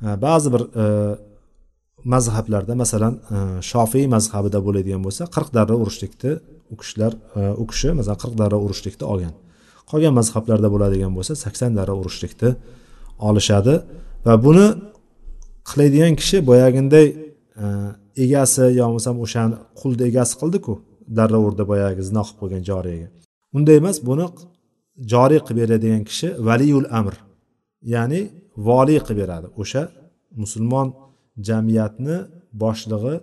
S2: E, ba'zi bir e, mazhablarda masalan e, shofiy mazhabida bo'ladigan bo'lsa qirq darra urishlikni u kishilar e, u kishi masalan qirq darra urishlikni olgan. Qolgan mazhablarda bo'ladigan bo'lsa sakson darra urishlikni olishadi va buni qiladigan kishi boyaginday e, egasi yo bo'lmasam o'shani qulni egasi qildiku darra urdi boyagi zino qilib qo'ygan joriyaga. Unday emas buni joriy qilib beradigan kishi valiyul amr ya'ni voliy qilib beradi. O'sha musulmon jamiyatni boshlig'i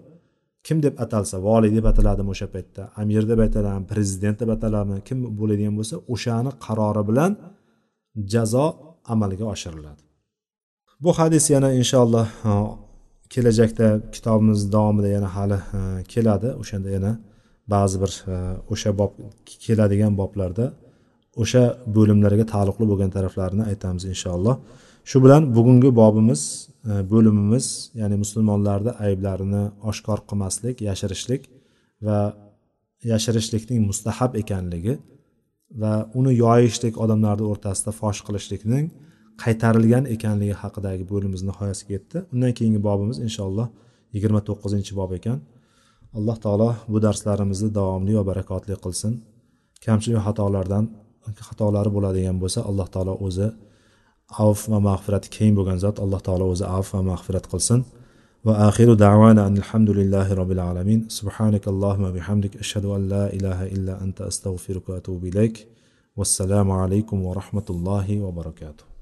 S2: kim deb atalsa voliy deb ataladimi o'sha paytda? Amir deb aytiladimi prezident deb ataladimi kim bo'ladigan bo'lsa o'shani qarori bilan jazo amalga oshiriladi. Bu hadis yana inshaalloh kelajakda kitobimiz davomida yana hali keladi. O'shanda yana ba'zi bir o'sha bob keladigan boblarda o'sha bo'limlarga taalluqli bo'lgan taraflarini aytamiz inshaalloh. Shu bilan bugungi bobimiz E, bo'limimiz ya'ni musulmonlarni ayblarini oshkor qilmaslik yashirishlik va yashirishlikning mustahab ekanligi va uni yoyishlik odamlarni o'rtasida fosh qilishlikning qaytarilgan ekanligi haqidagi bo'limimiz nihoyasiga yetdi. Undan keyingi bobimiz inshaalloh yigirma to'qqizinchi bob ekan. Alloh taolo bu darslarimizni davomli va barakotli qilsin. Kamchilik xatolardan xatolari bo'ladigan bo'lsa alloh taolo o'zi عفو ما مغفرت كين بغنزات الله تعالى وزا ما مغفرت قلسن. وآخر دعوانا أن الحمد لله رب العالمين سبحانك اللهم بحمدك أشهد أن لا إله إلا أنت أستغفرك وأتوب إليك والسلام عليكم ورحمة الله وبركاته